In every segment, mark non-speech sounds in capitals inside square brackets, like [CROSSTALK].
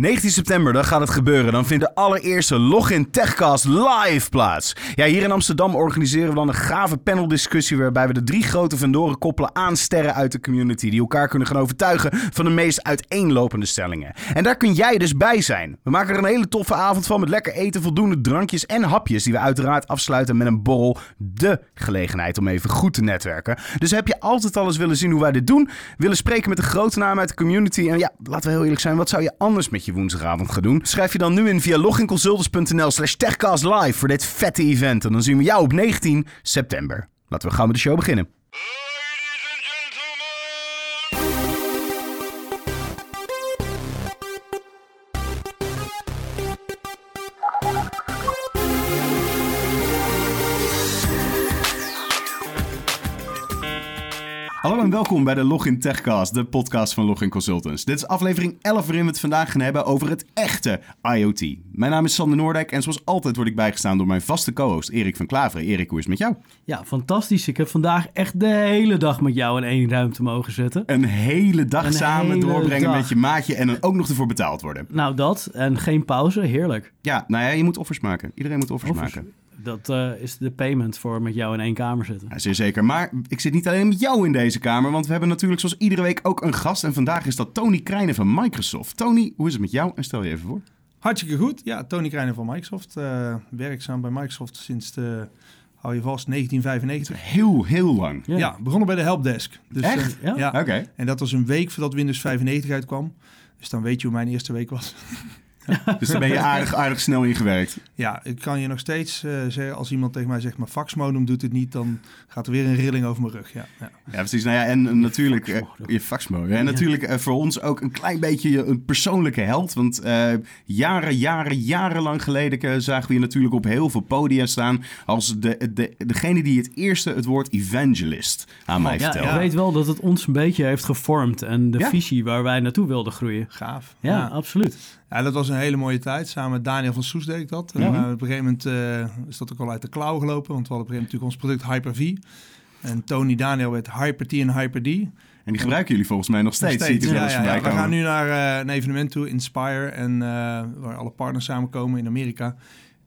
19 september, dan gaat het gebeuren. Dan vindt de allereerste Login Techcast live plaats. Ja, hier in Amsterdam organiseren we dan een gave paneldiscussie... waarbij we de drie grote vendoren koppelen aan sterren uit de community... die elkaar kunnen gaan overtuigen van de meest uiteenlopende stellingen. En daar kun jij dus bij zijn. We maken er een hele toffe avond van met lekker eten, voldoende drankjes en hapjes... die we uiteraard afsluiten met een borrel. De gelegenheid om even goed te netwerken. Dus heb je altijd al eens willen zien hoe wij dit doen... willen spreken met de grote namen uit de community... en ja, laten we heel eerlijk zijn, wat zou je anders met je woensdagavond gaan doen? Schrijf je dan nu in via loginconsultants.nl slash voor dit vette event. En dan zien we jou op 19 september. Laten we gauw met de show beginnen. Hallo en welkom bij de Login Techcast, de podcast van Login Consultants. Dit is aflevering 11 waarin we het vandaag gaan hebben over het echte IoT. Mijn naam is Sander Noordijk en zoals altijd word ik bijgestaan door mijn vaste co-host Erik van Klaveren. Erik, hoe is het met jou? Ja, fantastisch. Ik heb vandaag echt de hele dag met jou in één ruimte mogen zitten. Een hele dag Een samen hele doorbrengen dag. met je maatje en dan ook nog ervoor betaald worden. Nou, dat en geen pauze, heerlijk. Ja, nou ja, je moet offers maken. Iedereen moet offers, Offers. maken. Dat eh, is de payment voor met jou in één kamer zitten. Ja, zeer zeker. Maar ik zit niet alleen met jou in deze kamer, want we hebben natuurlijk zoals iedere week ook een gast. En vandaag is dat Tony Krijnen van Microsoft. Tony, hoe is het met jou? En stel je even voor. Hartstikke goed. Ja, Tony Krijnen van Microsoft. eh, werkzaam bij Microsoft sinds de, hou je vast, 1995. Heel, heel lang. Ja. Ja, begonnen bij de helpdesk. Dus, Echt? eh, Ja? Oké. En dat was een week voordat Windows 95 uitkwam. Dus dan weet je hoe mijn eerste week was. [LAUGHS] [LAUGHS] Dus daar ben je aardig, aardig snel ingewerkt. Ja, ik kan je nog steeds eh, zeggen, als iemand tegen mij zegt, maar faxmodem doet het niet, dan gaat er weer een rilling over mijn rug. Ja, ja. Ja, precies. Nou ja, en eh, natuurlijk... eh, je faxmodem. En natuurlijk eh, voor ons ook een klein beetje een persoonlijke held. Want eh, jaren, jaren, jarenlang geleden eh, zagen we je natuurlijk op heel veel podia staan... als de, de, degene die het eerste het woord evangelist aan mij Oh, Ja, vertelde. ik weet wel dat het ons een beetje heeft gevormd en de Ja? visie waar wij naartoe wilden groeien. Gaaf. Ja, absoluut. Ja, dat was een hele mooie tijd. Samen met Daniel van Soes deed ik dat. En Ja. eh, op een gegeven moment eh, is dat ook al uit de klauw gelopen. Want we hadden op een gegeven moment natuurlijk ons product Hyper-V. En Tony Daniel werd Hyper-T en Hyper-D. En die gebruiken jullie volgens mij nog steeds. Nog wel Ja, ja, ja. We gaan nu naar eh, een evenement toe, Inspire. En, waar alle partners samenkomen in Amerika.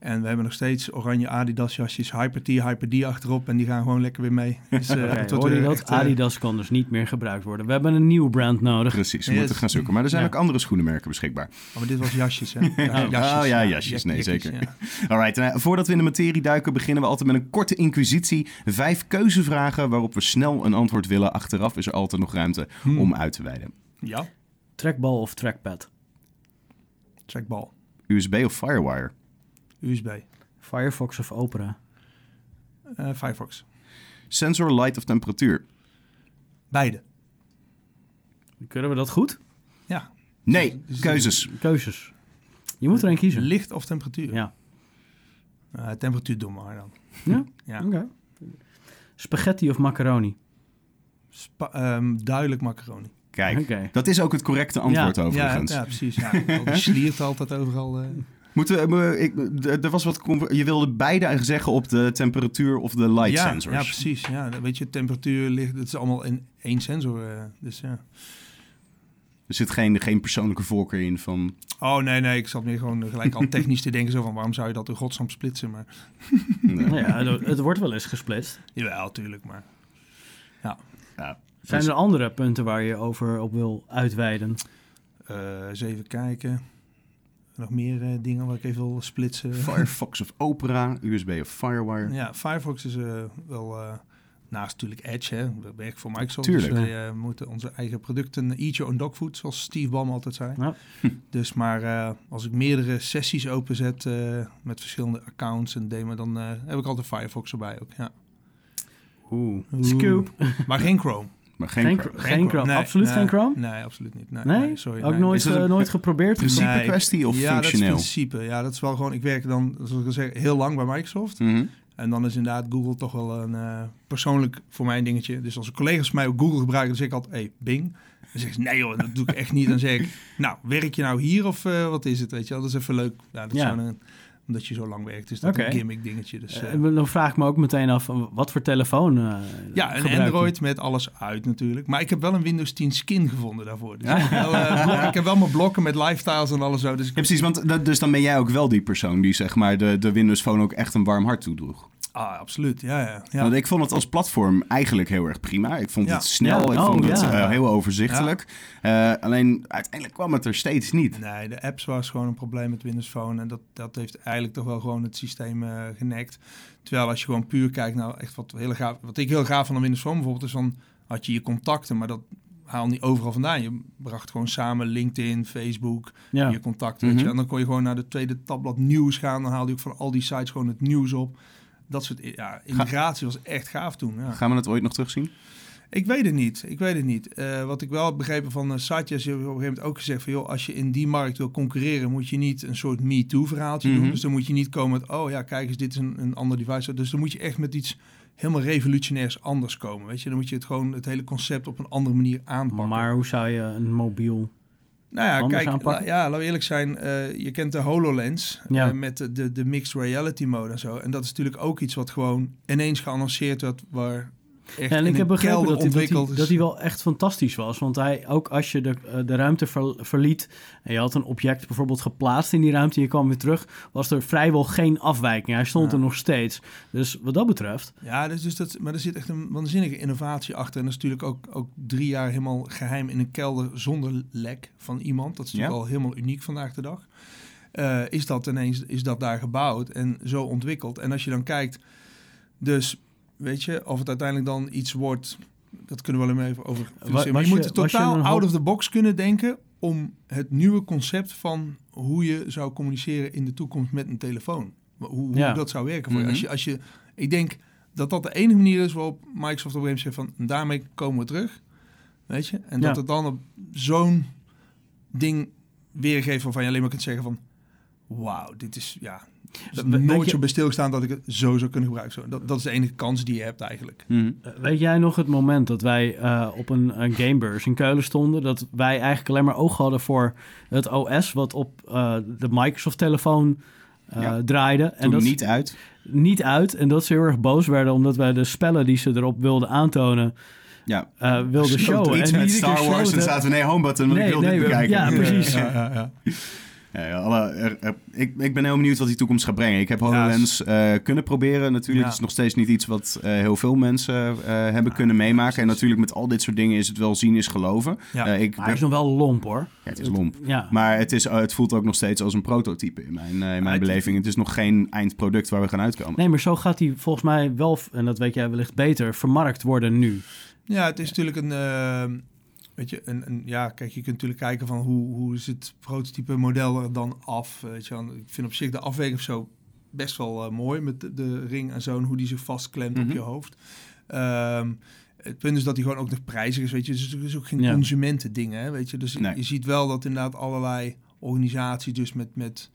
En we hebben nog steeds oranje Adidas jasjes, Hyper-T, Hyper-D achterop. En die gaan gewoon lekker weer mee. Dus, eh, [LAUGHS] hoorde je weer dat? echt, eh, Adidas kan dus niet meer gebruikt worden. We hebben een nieuw brand nodig. Precies, we Yes. moeten gaan zoeken. Maar er zijn Ja. ook andere schoenenmerken beschikbaar. oh, maar dit was jasjes, hè? [LAUGHS] Oh, ja, jasjes. Nee, zeker. ja. [LAUGHS] Alright, en, eh, voordat we in de materie duiken, beginnen we altijd met een korte inquisitie. Vijf keuzevragen waarop we snel een antwoord willen. Achteraf is er altijd nog ruimte Hmm. om uit te wijden. Ja, Trackball of trackpad? trackball, USB of Firewire? USB, Firefox of Opera? eh, Firefox. Sensor, light of temperatuur? Beide. Kunnen we dat goed? Ja. Nee, Dus- keuzes. Keuzes. Je moet er een kiezen. Licht of temperatuur? Ja. Eh, temperatuur doen maar dan. Ja? Ja. Oké. Spaghetti of macaroni? Spa- ehm, duidelijk macaroni. Kijk, Oké. dat is ook het correcte antwoord Ja, overigens. ja, precies. Ja. Al die sliert altijd overal. eh. Moeten we, ik, er was wat, je wilde beide zeggen op de temperatuur of de light ja, sensors. ja, precies. Ja, weet je, temperatuur ligt, het is allemaal in één sensor. eh, dus ja. Er zit geen, geen persoonlijke voorkeur in van... Oh nee, nee, ik zat meer gewoon gelijk al technisch te denken zo van waarom zou je dat in godsnaam splitsen? Maar nee. Nou ja, het- wordt wel eens gesplitst. jawel, tuurlijk. Maar Ja, Zijn dus- er andere punten waar je over op wil uitweiden? eh, eens even kijken. Nog meer eh, dingen waar ik even wil splitsen. Firefox of Opera, USB of Firewire. Ja, Firefox is eh, wel eh, naast natuurlijk Edge, hè. We werken voor Microsoft. Tuurlijk. Dus wij eh, moeten onze eigen producten eat your own dog food, zoals Steve Ballmer altijd zei. Ja. [LAUGHS] Dus maar eh, als ik meerdere sessies openzet eh, met verschillende accounts en demo, dan eh, heb ik altijd Firefox erbij ook. Ja. Oeh, Scoop. Maar geen Chrome. Maar geen... Geen, Chrome. geen Chrome. Nee, Absoluut nee, geen Chrome? Nee, absoluut niet. Nee, sorry. Ook nooit, een- nooit geprobeerd? [LAUGHS] Principe kwestie of ja, functioneel? dat is principe. Ja, dat is wel gewoon... Ik werk dan, zoals ik al zeg, heel lang bij Microsoft. Mhm. En dan is inderdaad Google toch wel een eh, persoonlijk voor mij een dingetje. Dus als collega's mij ook Google gebruiken, dan zeg ik altijd, hey, Bing. Dan zeggen ze, nee joh, dat doe ik echt niet. Dan zeg ik, [LAUGHS] nou, werk je nou hier of eh, wat is het? Weet je wel, dat is even leuk. Ja, dat Ja. Omdat je zo lang werkt, is dat een gimmick dingetje. Dus, eh, Eh, dan vraag ik me ook meteen af, wat voor telefoon eh, ja, een je? Android met alles uit natuurlijk. Maar ik heb wel een Windows 10 skin gevonden daarvoor. Dus ik, heb wel, eh, [LAUGHS] ik heb wel mijn blokken met lifestyles en alles zo. Dus Ja, precies, want dat- dus dan ben jij ook wel die persoon die zeg maar de, de Windows Phone ook echt een warm hart toedroeg. ah, absoluut. Ja, ja. ja. Want ik vond het als platform eigenlijk heel erg prima. Ik vond Ja. het snel, Ja, ik oh, vond het ja. eh, heel overzichtelijk. Eh, alleen uiteindelijk kwam het er steeds niet. Nee, de apps was gewoon een probleem met Windows Phone. En dat, dat heeft eigenlijk toch wel gewoon het systeem eh genekt. Terwijl als je gewoon puur kijkt, nou echt wat, heel gaaf, wat ik heel gaaf van een Windows Phone bijvoorbeeld, is van had je je contacten, maar dat haal niet overal vandaan. Je bracht gewoon samen LinkedIn, Facebook, Ja. je contacten. Mhm. En dan kon je gewoon naar de tweede tabblad nieuws gaan. Dan haalde je ook van al die sites gewoon het nieuws op. Dat soort ja, integratie was echt gaaf toen. Ja. Gaan we het ooit nog terugzien? Ik weet het niet. Ik weet het niet. Eh, wat ik wel heb begrepen van uh, Satya is op een gegeven moment ook gezegd van joh, als je in die markt wil concurreren, moet je niet een soort me-too verhaaltje Mhm. doen. Dus dan moet je niet komen met oh ja, kijk eens, dit is een, een ander device. Dus dan moet je echt met iets helemaal revolutionairs anders komen. Weet je, dan moet je het gewoon het hele concept op een andere manier aanpakken. Maar hoe zou je een mobiel... Nou ja, anders kijk, la- ja, laten we eerlijk zijn. eh, je kent de HoloLens Ja. met de, de, de mixed reality mode en zo. En dat is natuurlijk ook iets wat gewoon ineens geannonceerd werd, waar echt Ja, en ik heb begrepen dat hij, dat, hij, dat hij wel echt fantastisch was. Want hij, ook als je de, eh, de ruimte ver- verliet en je had een object bijvoorbeeld geplaatst in die ruimte en je kwam weer terug, was er vrijwel geen afwijking. Hij stond Ja. er nog steeds. Dus wat dat betreft, Ja, dus, dus dat, maar er zit echt een waanzinnige innovatie achter. En dat is natuurlijk ook, ook drie jaar helemaal geheim in een kelder zonder lek van iemand. Dat is natuurlijk Ja. al helemaal uniek vandaag de dag. Eh, is dat ineens is dat daar gebouwd en zo ontwikkeld. En als je dan kijkt, dus weet je, of het uiteindelijk dan iets wordt, dat kunnen we wel even over. Maar je je- moet je totaal hoop- out of the box kunnen denken om het nieuwe concept van hoe je zou communiceren in de toekomst met een telefoon. Hoe, hoe Ja. dat zou werken voor je. Mhm. Als je. Als je. Ik denk dat dat de enige manier is waarop Microsoft op een zegt van daarmee komen we terug. Weet je? En dat het dan op zo'n ding weergeeft waarvan je alleen maar kunt zeggen van wauw, dit is ja. Weet nooit je- zo bij stilgestaan dat ik het zo zou kunnen gebruiken. Zo, dat, dat is de enige kans die je hebt eigenlijk. Mhm. eh, weet jij nog het moment dat wij eh, op een, een gamebeurs in Keulen stonden, dat wij eigenlijk alleen maar oog hadden voor het OS wat op eh, de Microsoft-telefoon eh, Ja. draaide. En dat niet uit. niet uit. En dat ze heel erg boos werden omdat wij de spellen die ze erop wilden aantonen, Ja. eh wilden showen. Iets en met Star Wars en zaten we nee, home button, want Nee, ik wil nee, dit we- bekijken. ja, precies. Ja, ja, ja. Alle, er- er- ik, ik ben heel benieuwd wat die toekomst gaat brengen. Ik heb HoloLens eh, kunnen proberen. Natuurlijk Ja. Het is nog steeds niet iets wat eh, heel veel mensen eh, hebben kunnen meemaken. En natuurlijk met al dit soort dingen is het wel zien is geloven. Ja. Eh, ik, Maar hij is nog wel lomp hoor. ja, het is lomp. Ja. Maar het, is, het voelt ook nog steeds als een prototype in mijn, eh, in mijn het- beleving. Het is nog geen eindproduct waar we gaan uitkomen. Nee, maar zo gaat hij volgens mij wel, en dat weet jij wellicht beter, vermarkt worden nu. Ja, het is natuurlijk een. Weet je, een, een, ja, kijk, je kunt natuurlijk kijken van hoe, hoe is het prototype model er dan af. Weet je, ik vind op zich de afweging of zo best wel eh, mooi met de, de ring en zo en hoe die zich vastklemt Mhm. op je hoofd. Ehm, het punt is dat die gewoon ook nog prijzig is, weet je. Dus het is ook geen Ja. consumentending, hè, weet je. Dus Nee. je ziet wel dat inderdaad allerlei organisaties dus met, met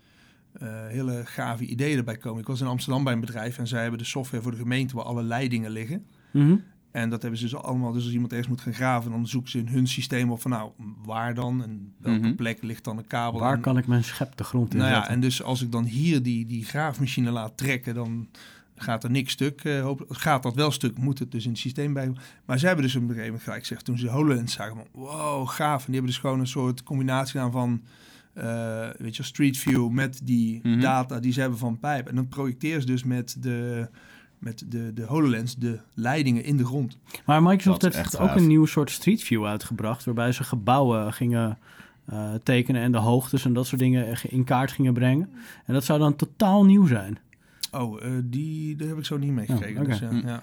eh, hele gave ideeën erbij komen. Ik was in Amsterdam bij een bedrijf en zij hebben de software voor de gemeente waar alle leidingen liggen. Mhm. En dat hebben ze dus allemaal. Dus als iemand ergens moet gaan graven, dan zoeken ze in hun systeem op van nou, waar dan? En welke Mhm. plek ligt dan een kabel? Waar en, kan ik mijn schep de grond in Nou ja, en dus als ik dan hier die, die graafmachine laat trekken, dan gaat er niks stuk. eh, hoop, gaat dat wel stuk, moet het dus in het systeem bij. Maar ze hebben dus op een gegeven moment gelijk gezegd, toen ze de HoloLens zagen, van, wow, gaaf. En die hebben dus gewoon een soort combinatie gedaan van, eh, weet je, Street View met die Mhm. data die ze hebben van pijp. En dan projecteer ze dus met de, met de, de HoloLens de leidingen in de grond. Maar Microsoft heeft echt ook gaaf. een nieuw soort Street View uitgebracht, waarbij ze gebouwen gingen eh, tekenen en de hoogtes en dat soort dingen in kaart gingen brengen. En dat zou dan totaal nieuw zijn. Oh, eh, die daar heb ik zo niet meegekregen. Oh, oké. dus, ja, Hm. ja.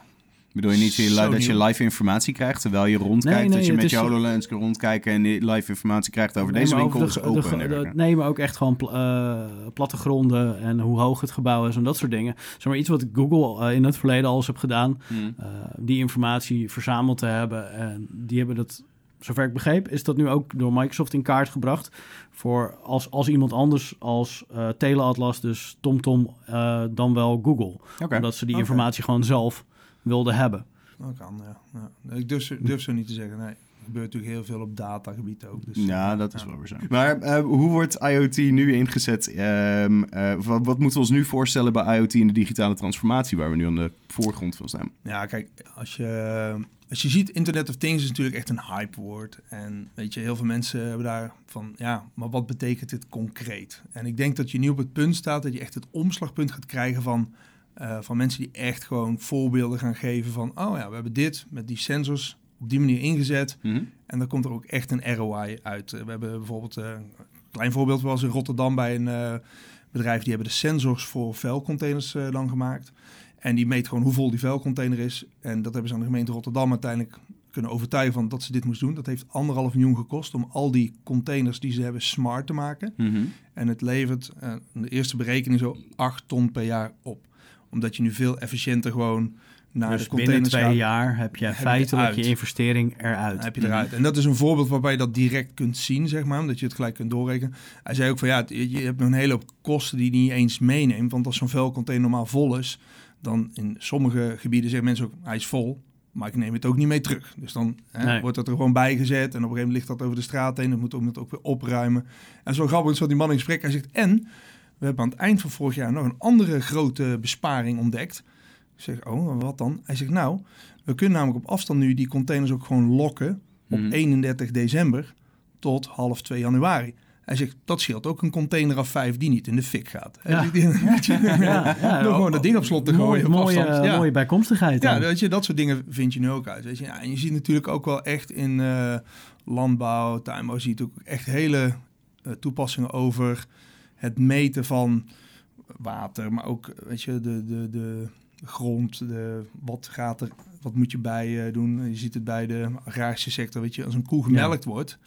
Bedoel je niet dat je, Zo dat je nieuw. live informatie krijgt terwijl je rondkijkt? Nee, nee, dat je met je HoloLens kan rondkijken en die live informatie krijgt over Nee, deze winkel over is de- open. de- en de- dergelijke. nee, maar ook echt gewoon eh, plattegronden en hoe hoog het gebouw is en dat soort dingen. Zeg maar iets wat Google eh, in het verleden al eens heeft gedaan. Hm. eh, die informatie verzameld te hebben. En die hebben dat, zover ik begreep, is dat nu ook door Microsoft in kaart gebracht. Voor als, als iemand anders als Teleatlas, dus TomTom, eh, dan wel Google. Omdat ze die informatie gewoon zelf wilden hebben. Dat kan, ja. ja. Ik durf, zo- durf zo niet te zeggen, nee. gebeurt natuurlijk heel veel op datagebied ook. Dus, ja, dat is ja. wel weer zo. Maar eh, hoe wordt IoT nu ingezet? Ehm, eh, wat, wat moeten we ons nu voorstellen bij IoT in de digitale transformatie, waar we nu aan de voorgrond van staan? Ja, kijk, als je, als je ziet, Internet of Things is natuurlijk echt een hype woord. En weet je, heel veel mensen hebben daar van, ja, maar wat betekent dit concreet? En ik denk dat je nu op het punt staat dat je echt het omslagpunt gaat krijgen van, eh, van mensen die echt gewoon voorbeelden gaan geven van, oh ja, we hebben dit met die sensors op die manier ingezet. En dan komt er ook echt een ROI uit. Eh, We hebben bijvoorbeeld eh, een klein voorbeeld was in Rotterdam bij een bedrijf. Die hebben de sensors voor vuilcontainers dan gemaakt. En die meet gewoon hoe vol die vuilcontainer is. En dat hebben ze aan de gemeente Rotterdam uiteindelijk kunnen overtuigen van dat ze dit moesten doen. Dat heeft anderhalf miljoen gekost om al die containers die ze hebben smart te maken. En het levert de eerste berekening zo 8 ton per jaar op. Omdat je nu veel efficiënter gewoon naar dus de binnen containers twee gaat. jaar heb je je feitelijk eruit. je investering eruit. Dan heb je eruit. En dat is een voorbeeld waarbij je dat direct kunt zien, zeg maar. Omdat je het gelijk kunt doorrekenen. Hij zei ook van ja, je je hebt nog een hele hoop kosten die je niet eens meeneemt. Want als zo'n vuilcontainer normaal vol is, dan in sommige gebieden zeggen mensen ook, hij is vol. Maar ik neem het ook niet mee terug. Dus dan hè, Nee. wordt dat er gewoon bijgezet. En op een gegeven moment ligt dat over de straat heen. Dan moet ook het ook weer opruimen. En zo grappig is wat die man in gesprek. Hij zegt, en we hebben aan het eind van vorig jaar nog een andere grote besparing ontdekt. Ik zeg, oh, wat dan? Hij zegt, nou, we kunnen namelijk op afstand nu die containers ook gewoon lokken op Mhm. 31 december tot half 2 januari. Hij zegt, dat scheelt ook een container af 5 die niet in de fik gaat. [LAUGHS] Ja. ja, ja, Door gewoon dat ding op slot te gooien op mooie, afstand. Ja. mooie bijkomstigheid. Ja, weet je, dat soort dingen vind je nu ook uit. Weet je. Ja, en je ziet natuurlijk ook wel echt in eh, landbouw, tuinbouw, zie je ook echt hele eh, toepassingen over het meten van water, maar ook weet je, de, de, de grond, de, wat gaat er, wat moet je bij eh, doen. Je ziet het bij de agrarische sector, weet je, als een koe gemelkt wordt,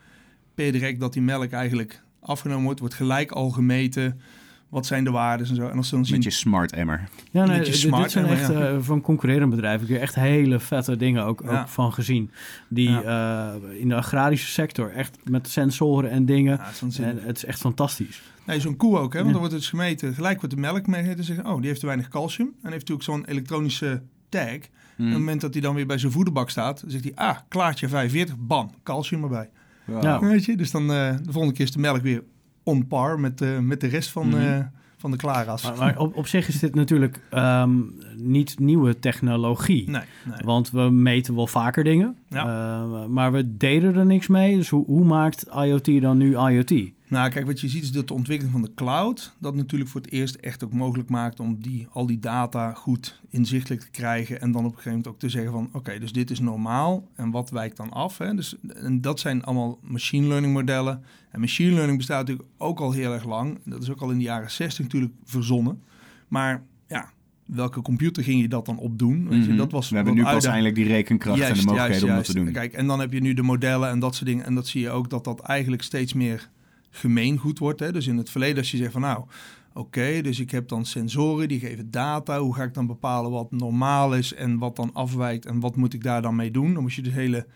per direct dat die melk eigenlijk afgenomen wordt, wordt gelijk al gemeten. Wat zijn de waarden en zo. En als ze dan zien Met je smart emmer. Ja, nee, beetje dit, smart, dit zijn hè, echt ja. eh, van concurrerende bedrijven. Ik heb er echt hele vette dingen ook, Ja. ook van gezien. Die eh, in de agrarische sector echt met sensoren en dingen. En het is echt fantastisch. Nee, zo'n koe ook, hè? Want Ja. dan wordt het dus gemeten. Gelijk wordt de melk meegeten en zeggen, oh, die heeft te weinig calcium. En heeft natuurlijk zo'n elektronische tag. En op het moment dat hij dan weer bij zijn voederbak staat, dan zegt hij, ah, klaartje 45, bam, calcium erbij. Ja. Weet je, dus dan eh, de volgende keer is de melk weer on par met, eh, met de rest van, Mhm. eh, van de klaarras. Maar, maar op, op zich is dit natuurlijk ehm, niet nieuwe technologie. Nee, nee. Want we meten wel vaker dingen, eh, maar we deden er niks mee. Dus hoe, hoe maakt IoT dan nu IoT? Nou, kijk, wat je ziet is dat de ontwikkeling van de cloud... dat natuurlijk voor het eerst echt ook mogelijk maakt... om die, al die data goed inzichtelijk te krijgen... en dan op een gegeven moment ook te zeggen van... oké, dus dit is normaal en wat wijkt dan af? Hè? Dus, en dat zijn allemaal machine learning modellen. En machine learning bestaat natuurlijk ook al heel erg lang. Dat is ook al in de jaren 60 natuurlijk verzonnen. Maar ja, welke computer ging je dat dan op doen? Weet je, Mhm. dat was we hebben nu pas uitdaging. eindelijk die rekenkracht en de mogelijkheden om dat te doen. Kijk, en dan heb je nu de modellen en dat soort dingen. En dat zie je ook dat dat eigenlijk steeds meer gemeengoed wordt. Hè? Dus in het verleden als je zegt van nou, oké, dus ik heb dan sensoren die geven data. Hoe ga ik dan bepalen wat normaal is en wat dan afwijkt en wat moet ik daar dan mee doen? Dan moet je dus hele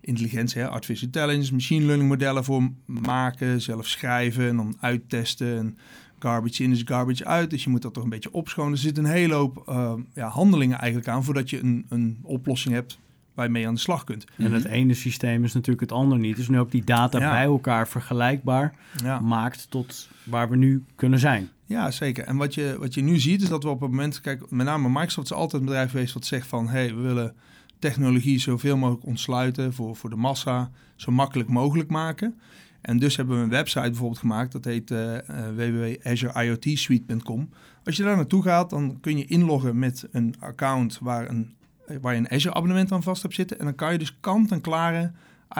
intelligentie, hè? artificial intelligence, machine learning modellen voor maken, zelf schrijven en dan uittesten. En garbage in is garbage uit, dus je moet dat toch een beetje opschonen. Er zit een hele hoop eh, ja, handelingen eigenlijk aan voordat je een, een oplossing hebt waar je mee aan de slag kunt. En het ene systeem is natuurlijk het andere niet. Dus nu ook die data Ja. bij elkaar vergelijkbaar Ja. maakt tot waar we nu kunnen zijn. Ja, zeker. En wat je, wat je nu ziet is dat we op het moment... Kijk, met name Microsoft is altijd een bedrijf geweest wat zegt van... hey, we willen technologie zoveel mogelijk ontsluiten voor, voor de massa. Zo makkelijk mogelijk maken. En dus hebben we een website bijvoorbeeld gemaakt. Dat heet eh uh, www.azureiotsuite.com. Als je daar naartoe gaat, dan kun je inloggen met een account... waar, een, waar je een Azure abonnement aan vast hebt zitten. En dan kan je dus kant-en-klare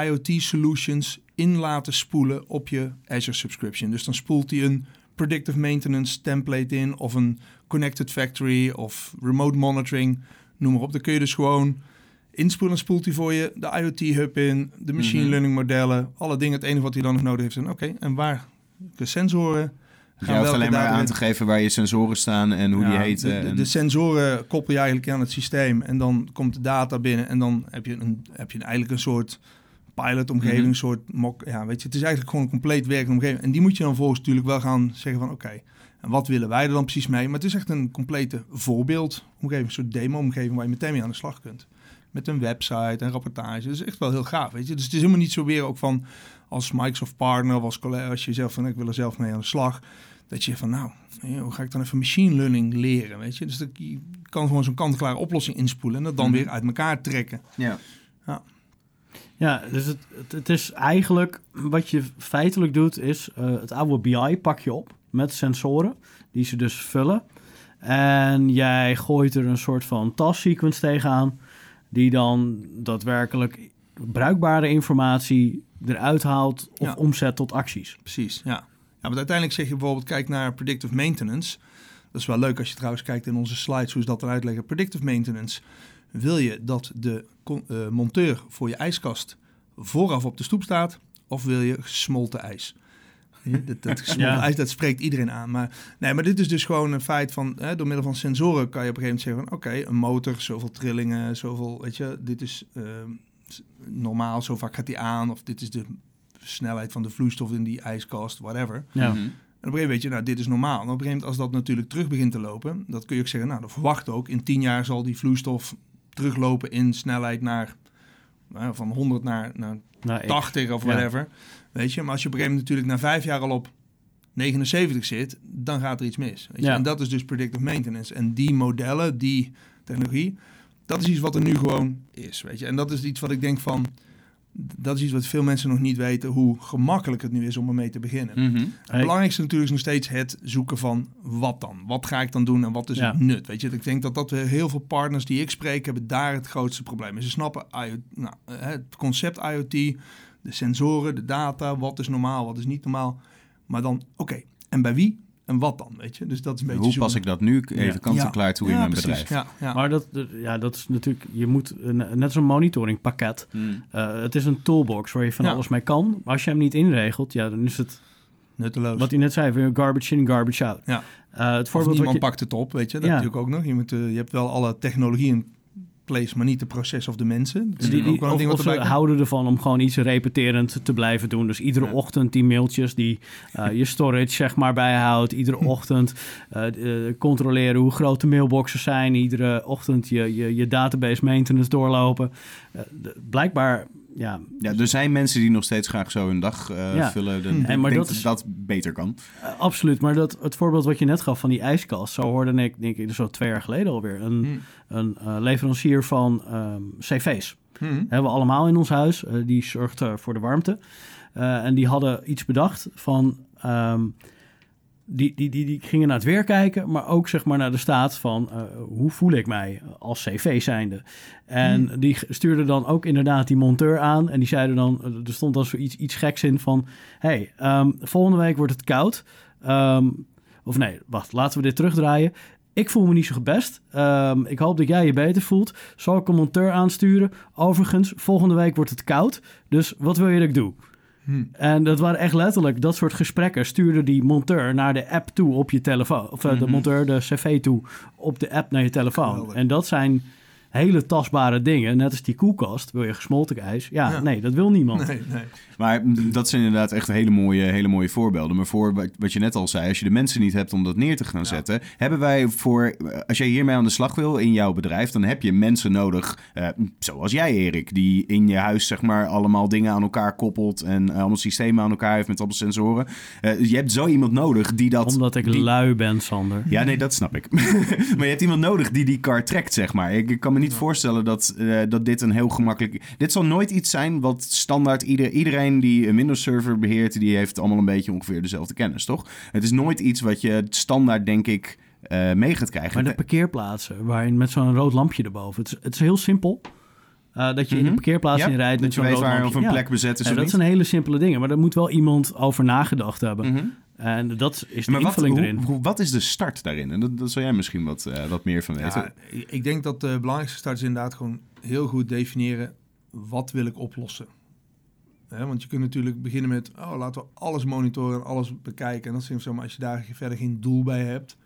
IoT solutions in laten spoelen op je Azure subscription. Dus dan spoelt hij een predictive maintenance template in of een connected factory of remote monitoring, noem maar op. Dan kun je dus gewoon inspoelen en spoelt hij voor je de IoT hub in, de machine Mhm. learning modellen, alle dingen. Het enige wat hij dan nog nodig heeft is, oké, en waar de sensoren Je hoeft alleen maar aan te geven waar je sensoren staan en hoe die heten. De, de, en- de sensoren koppel je eigenlijk aan het systeem en dan komt de data binnen en dan heb je, een, heb je eigenlijk een soort pilotomgeving, een soort mock. Ja, weet je, het is eigenlijk gewoon een compleet werkende omgeving. En die moet je dan volgens natuurlijk wel gaan zeggen van oké, en wat willen wij er dan precies mee? Maar het is echt een complete voorbeeldomgeving, een soort demo-omgeving waar je meteen mee aan de slag kunt. met een website en rapportage. Dat is echt wel heel gaaf, weet je. Dus het is helemaal niet zo weer ook van als Microsoft partner of als collega, als je zelf van ik wil er zelf mee aan de slag, dat je van nou, hoe ga ik dan even machine learning leren, weet je. Dus dat, je kan gewoon zo'n kant-en-klare oplossing inspoelen en dat dan Mhm. weer uit elkaar trekken. Ja. Ja, dus het, het, het is eigenlijk wat je feitelijk doet, is eh, het oude BI pak je op met sensoren die ze dus vullen. En jij gooit er een soort van task sequence tegenaan, die dan daadwerkelijk bruikbare informatie eruit haalt of Ja. omzet tot acties. Precies, ja. ja. Want uiteindelijk zeg je bijvoorbeeld, kijk naar predictive maintenance. Dat is wel leuk als je trouwens kijkt in onze slides hoe ze dat eruit leggen. Predictive maintenance. Wil je dat de eh, monteur voor je ijskast vooraf op de stoep staat? Of wil je gesmolten ijs? Dat, dat [LAUGHS] gesmolten Ja. ijs, dat spreekt iedereen aan. Maar, nee, maar dit is dus gewoon een feit van... Hè, door middel van sensoren kan je op een gegeven moment zeggen... van, oké, een motor, zoveel trillingen, zoveel... Weet je, dit is ehm, normaal, zo vaak gaat die aan. Of dit is de snelheid van de vloeistof in die ijskast, whatever. Ja. En op een gegeven moment weet je, nou, dit is normaal. En op een gegeven moment, als dat natuurlijk terug begint te lopen, dat kun je ook zeggen, nou, dat verwacht ook. In tien jaar zal die vloeistof teruglopen in snelheid naar, nou, van 100 naar, naar Nou, ik- 80 of Ja. whatever. Weet je, maar als je op een gegeven moment natuurlijk na vijf jaar al op 79 zit, dan gaat er iets mis. Weet je? Ja. En dat is dus predictive maintenance. En die modellen, die technologie, dat is iets wat er nu gewoon is. Weet je? En dat is iets wat ik denk van, dat is iets wat veel mensen nog niet weten, hoe gemakkelijk het nu is om ermee te beginnen. Mhm. Het belangrijkste natuurlijk is nog steeds het zoeken van wat dan? Wat ga ik dan doen en wat is Ja. het nut? Weet je, ik denk dat dat weer heel veel partners die ik spreek hebben daar het grootste probleem. Ze snappen IoT, nou, eh, het concept IoT, de sensoren, de data, wat is normaal, wat is niet normaal. Maar dan, oké, en bij wie en wat dan? Weet je, dus dat is een beetje. Hoe pas ik dat nu even Ja. kant en Ja. klaar toe in mijn precies. bedrijf? Ja, ja. Maar dat, dat- ja, dat is natuurlijk, je moet, eh, net als een monitoringpakket. Mhm. Eh, het is een toolbox waar je van Ja. alles mee kan. Maar als je hem niet inregelt, ja, dan is het, Nutteloos. wat hij net zei, weer garbage in, garbage out. Ja. Eh, het of voorbeeld wat niemand je, pakt het op, weet je. Dat Ja. natuurlijk ook nog. Je, moet, eh, je hebt wel alle technologie in place, maar niet de proces of de mensen. Dat is die, ook die, wel een of, ding of wat ze erbij komt. houden ervan om gewoon iets repeterend te blijven doen. Dus iedere Ja. ochtend die mailtjes die eh, [LAUGHS] je storage zeg maar bijhoudt. Iedere [LAUGHS] ochtend eh, eh, controleren hoe groot de mailboxes zijn. Iedere ochtend je, je, je database maintenance doorlopen. Eh, blijkbaar, ja, Ja, er zijn mensen die nog steeds graag zo hun dag eh, Ja. vullen. De, Hm. ik En maar denk dat is- dat beter kan. Eh, absoluut, maar dat, het voorbeeld wat je net gaf van die ijskast, zo hoorde ik, denk ik, zo twee jaar geleden alweer, een, Hm. een eh, leverancier van ehm, cv's. Hm. Hebben we allemaal in ons huis, die zorgt voor de warmte. En die hadden iets bedacht van, ehm, die, die, die, die gingen naar het weer kijken, maar ook zeg maar naar de staat van, eh, hoe voel ik mij als cv zijnde. En die g- stuurden dan ook inderdaad die monteur aan en die zeiden dan, eh, er stond dan zoiets iets geks in van, hey, ehm, volgende week wordt het koud. Ehm, of nee, wacht, laten we dit terugdraaien. Ik voel me niet zo best. Ehm, ik hoop dat jij je beter voelt. Zal ik een monteur aansturen? Overigens, volgende week wordt het koud. Dus wat wil je dat ik doe? Hm. En dat waren echt letterlijk dat soort gesprekken. Stuurde die monteur naar de app toe op je telefoon. Of eh, de Mhm. monteur de cv toe op de app naar je telefoon. Geweldig. En dat zijn hele tastbare dingen. Net als die koelkast. Wil je gesmolten ijs? Ja, Ja. nee, dat wil niemand. Nee, nee. Maar dat zijn inderdaad echt hele mooie, hele mooie voorbeelden. Maar voor wat, wat je net al zei, als je de mensen niet hebt om dat neer te gaan Ja. zetten, hebben wij voor, als jij hiermee aan de slag wil in jouw bedrijf, dan heb je mensen nodig, eh, zoals jij Erik, die in je huis zeg maar allemaal dingen aan elkaar koppelt en eh, allemaal systemen aan elkaar heeft met allemaal sensoren. Eh, je hebt zo iemand nodig die dat... Omdat ik die- lui ben, Sander. Ja, nee, dat snap ik. [LAUGHS] maar je hebt iemand nodig die die kar trekt, zeg maar. Ik, ik kan me niet voorstellen dat, eh, dat dit een heel gemakkelijk... Dit zal nooit iets zijn wat standaard... Ieder, iedereen die een Windows-server beheert... die heeft allemaal een beetje ongeveer dezelfde kennis, toch? Het is nooit iets wat je standaard, denk ik, eh, mee gaat krijgen. Maar de parkeerplaatsen, waarin met zo'n rood lampje erboven. Het is, het is heel simpel. Eh, dat je in de Mhm. parkeerplaats Ja, inrijdt met dat je weet waar of een Ja. plek bezet is Ja, of dat niet. zijn hele simpele dingen, maar daar moet wel iemand over nagedacht hebben. Mhm. En dat is de Maar wat, invulling hoe- erin. hoe- wat is de start daarin? En dat, dat zou jij misschien wat, eh, wat meer van weten. Ja, ik- denk dat de belangrijkste start is inderdaad gewoon heel goed definiëren wat wil ik oplossen. Hè, want je kunt natuurlijk beginnen met, oh, laten we alles monitoren en alles bekijken. En dat is zo, maar als je daar verder geen doel bij hebt,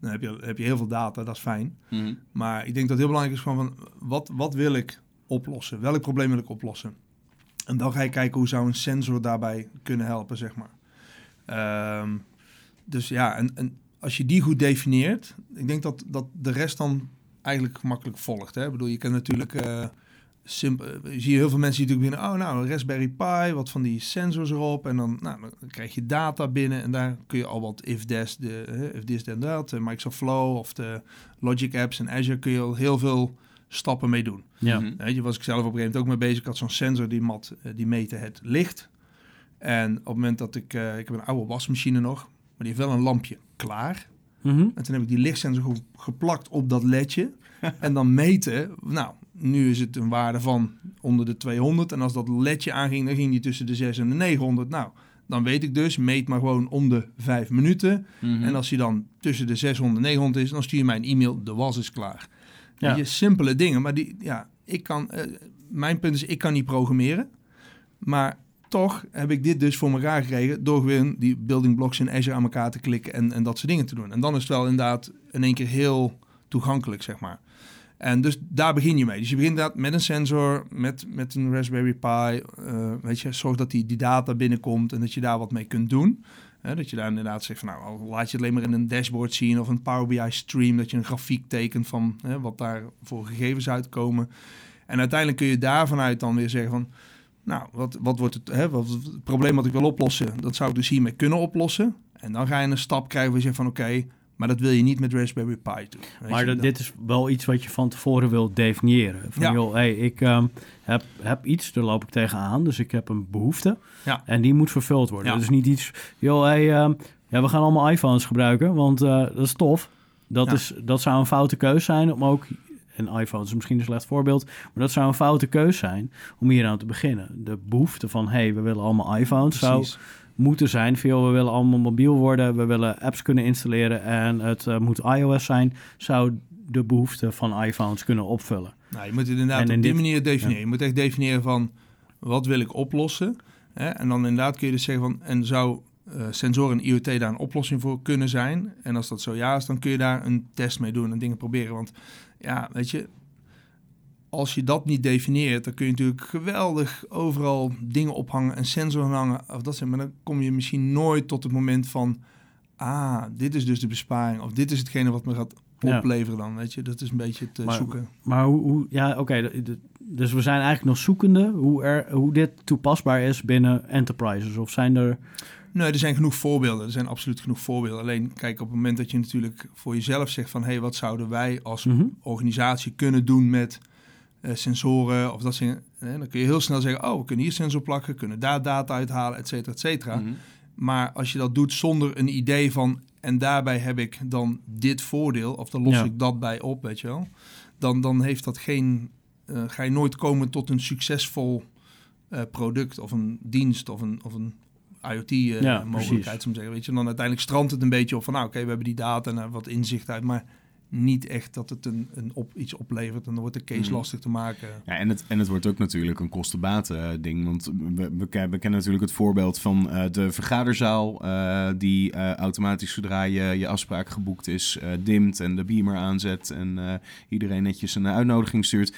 dan heb je, heb je heel veel data, dat is fijn. Mhm. Maar ik denk dat het heel belangrijk is gewoon van, wat, wat wil ik oplossen? Welk probleem wil ik oplossen? En dan ga je kijken hoe zou een sensor daarbij kunnen helpen, zeg maar. Ehm, dus ja, en, als je die goed definieert, ik denk dat, dat de rest dan eigenlijk gemakkelijk volgt. Hè? Ik bedoel, je kan natuurlijk... eh simpel, je ziet heel veel mensen die natuurlijk binnen... oh, nou, Raspberry Pi, wat van die sensors erop... en dan, nou, dan krijg je data binnen... en daar kun je al wat if this, de, eh, if this then that... de Microsoft Flow of de Logic apps en Azure... kun je al heel veel stappen mee doen. Ja. Mhm. Weet je, was ik zelf op een gegeven moment ook mee bezig. Ik had zo'n sensor die, mat, eh, die meten het licht. En op het moment dat ik... eh, ik heb een oude wasmachine nog... maar die heeft wel een lampje klaar... Mhm. en toen heb ik die lichtsensor ge- geplakt op dat ledje. [LAUGHS] en dan meten. Nou, nu is het een waarde van onder de 200. En als dat ledje aanging, dan ging die tussen de 6 en de 900. Nou, dan weet ik dus, meet maar gewoon om de 5 minuten. Mhm. En als hij dan tussen de 600 en 900 is, dan stuur je mij een e-mail. De was is klaar. Ja. Simpele dingen. Maar die, ja, ik kan, eh, mijn punt is, ik kan niet programmeren. Maar toch heb ik dit dus voor elkaar gekregen door gewoon die building blocks in Azure aan elkaar te klikken en, en dat soort dingen te doen. En dan is het wel inderdaad in één keer heel toegankelijk, zeg maar. En dus daar begin je mee. Dus je begint inderdaad met een sensor, met, met een Raspberry Pi. eh, weet je, zorg dat die, die data binnenkomt en dat je daar wat mee kunt doen. Hè, dat je daar inderdaad zegt van nou, laat je het alleen maar in een dashboard zien of een Power BI stream. Dat je een grafiek tekent van hè, wat daar voor gegevens uitkomen. En uiteindelijk kun je daar vanuit dan weer zeggen van... Nou, wat, wat wordt het, hè, wat, probleem wat ik wil oplossen, dat zou ik dus hiermee kunnen oplossen. En dan ga je een stap krijgen waar je zegt van oké, maar dat wil je niet met Raspberry Pi doen. Maar dat- dat- dit is wel iets wat je van tevoren wil definiëren. Van Ja. joh, hey, ik ehm, heb, heb iets, daar loop ik tegenaan. Dus ik heb een behoefte. Ja. En die moet vervuld worden. Ja. Dus niet iets, joh, hey, ehm, ja, we gaan allemaal iPhones gebruiken, want eh, dat is tof. Dat, Ja. is, dat zou een foute keus zijn om ook... En iPhone is misschien een slecht voorbeeld, maar dat zou een foute keus zijn om hier aan te beginnen. De behoefte van, hey, we willen allemaal iPhones, zou. Moeten zijn. Veel, we willen allemaal mobiel worden, we willen apps kunnen installeren en het eh, moet iOS zijn, zou de behoefte van iPhones kunnen opvullen. Nou, je moet het inderdaad En in op die dit- manier definiëren. Je moet echt definiëren van wat wil ik oplossen. Hè? En dan inderdaad kun je dus zeggen van en zou eh, sensoren en IoT daar een oplossing voor kunnen zijn. En als dat zo ja is, dan kun je daar een test mee doen en dingen proberen. Want ja, weet je, als je dat niet definieert, dan kun je natuurlijk geweldig overal dingen ophangen en sensoren hangen. Of dat zijn, maar dan kom je misschien nooit tot het moment van, ah, dit is dus de besparing. Of dit is hetgene wat me gaat opleveren dan, weet je. Dat is een beetje het Maar- zoeken. Maar hoe, hoe ja, oké, dus we zijn eigenlijk nog zoekende hoe, er, hoe dit toepasbaar is binnen enterprises. Of zijn er, Nee, er zijn genoeg voorbeelden. Er zijn absoluut genoeg voorbeelden. Alleen, kijk, op het moment dat je natuurlijk voor jezelf zegt van... hé, hey, wat zouden wij als Mhm. organisatie kunnen doen met sensoren of dat soort dingen, Dan kun je heel snel zeggen, oh, we kunnen hier sensor plakken, kunnen daar data uithalen, et cetera, et cetera. Mhm. Maar als je dat doet zonder een idee van... en daarbij heb ik dan dit voordeel, of dan los Ja. ik dat bij op, weet je wel. Dan, dan heeft dat geen... eh, ga je nooit komen tot een succesvol eh, product of een dienst of een, of een Ja, IoT-mogelijkheid, om te zeggen. Weet je, en dan uiteindelijk strandt het een beetje op van, nou, oké, we hebben die data en wat inzicht uit, maar niet echt dat het een, een op, iets oplevert en dan wordt de case Mhm. lastig te maken. Ja, en het, en het wordt ook natuurlijk een kostenbaten eh, ding. Want we, we, ken- we kennen natuurlijk het voorbeeld van eh, de vergaderzaal... eh, die automatisch zodra je, je afspraak geboekt is, dimt en de beamer aanzet... en iedereen netjes een uitnodiging stuurt.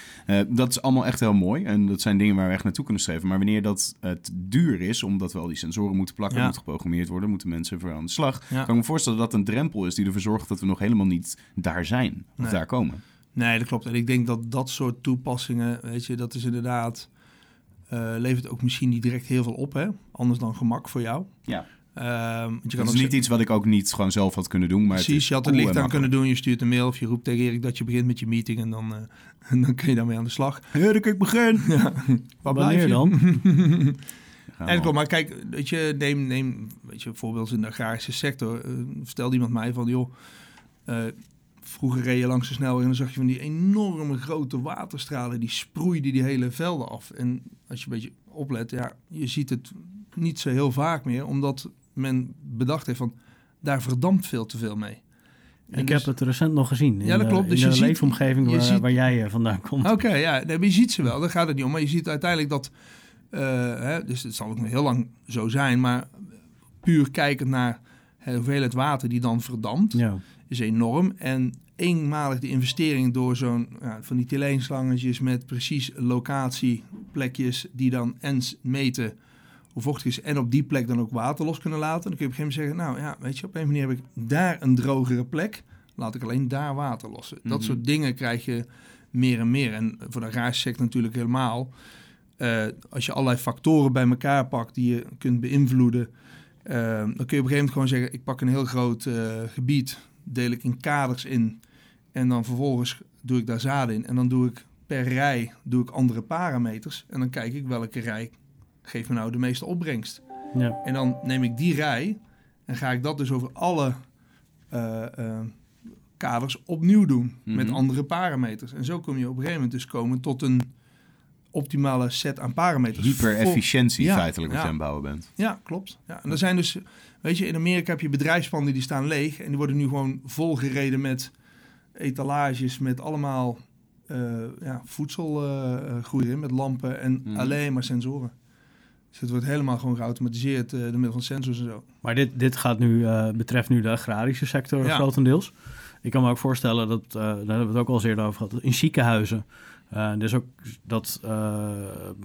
Dat is allemaal echt heel mooi. En dat zijn dingen waar we echt naartoe kunnen streven. Maar wanneer dat te duur is, omdat we al die sensoren moeten plakken... Ja. moet geprogrammeerd worden, moeten mensen voor aan de slag... Ja. kan ik me voorstellen dat dat een drempel is die ervoor zorgt... dat we nog helemaal niet daar zijn of Nee. daar komen. Nee, dat klopt. En ik denk dat dat soort toepassingen, weet je, dat is inderdaad... eh, levert ook misschien niet direct heel veel op, hè? Anders dan gemak voor jou. Ja. Ehm, want je Dat kan is ook niet iets wat ik ook niet gewoon zelf had kunnen doen. Maar Precies, is je had het licht aan kunnen doen. Je stuurt een mail of je roept tegen Erik dat je begint met je meeting en dan, eh, en [LAUGHS] dan kun je daarmee aan de slag. Erik, ik begin. Ja. Waar blijf wanneer je? dan? [LAUGHS] En klopt, maar kijk, weet je, neem, neem weet je, voorbeeld in de agrarische sector. Eh, vertelde iemand mij van, joh, eh, vroeger reed je langs de snelweg en dan zag je van die enorme grote waterstralen, die sproeiden die hele velden af. En als je een beetje oplet, ja, je ziet het niet zo heel vaak meer, omdat men bedacht heeft van, daar verdampt veel te veel mee. En Ik dus- heb het recent nog gezien. In Ja, dat de- klopt. Dus je de ziet- leefomgeving je waar, ziet- waar jij eh, vandaan komt. Oké, ja, nee, maar je ziet ze wel, daar gaat het niet om. Maar je ziet uiteindelijk dat, eh, hè, dus het zal ook nog heel lang zo zijn, maar puur kijkend naar de hoeveelheid water die dan verdampt, Ja. Is enorm. En eenmalig de investering door zo'n, ja, van die teleenslangetjes met precies locatieplekjes die dan en meten hoe vochtig is en op die plek dan ook water los kunnen laten. Dan kun je op een gegeven moment zeggen, nou ja, weet je, op een manier heb ik daar een drogere plek. laat ik alleen daar water lossen. Dat Mhm. soort dingen krijg je meer en meer. En voor de garage natuurlijk helemaal. Eh, als je allerlei factoren bij elkaar pakt die je kunt beïnvloeden, eh, dan kun je op een gegeven moment gewoon zeggen: ik pak een heel groot eh, gebied, deel ik in kaders in, en dan vervolgens doe ik daar zaden in. En dan doe ik per rij doe ik andere parameters. En dan kijk ik welke rij geeft me nou de meeste opbrengst. Ja. En dan neem ik die rij en ga ik dat dus over alle eh, eh, kaders opnieuw doen met Mhm. andere parameters. En zo kom je op een gegeven moment dus komen tot een optimale set aan parameters. Hyper-efficiëntie Ja, feitelijk wat ja. je aan het bouwen bent. Ja, klopt. Ja, en er zijn dus, weet je, in Amerika heb je bedrijfspanden die staan leeg en die worden nu gewoon volgereden met etalages met allemaal eh ja, voedselgroei in, met lampen en Mhm. alleen maar sensoren. Dus het wordt helemaal gewoon geautomatiseerd eh door middel van sensors en zo. Maar dit, dit gaat nu, eh, betreft nu de agrarische sector Ja. grotendeels. Ik kan me ook voorstellen dat, eh, daar hebben we het ook al eens eerder over gehad, in ziekenhuizen. eh dus ook dat eh,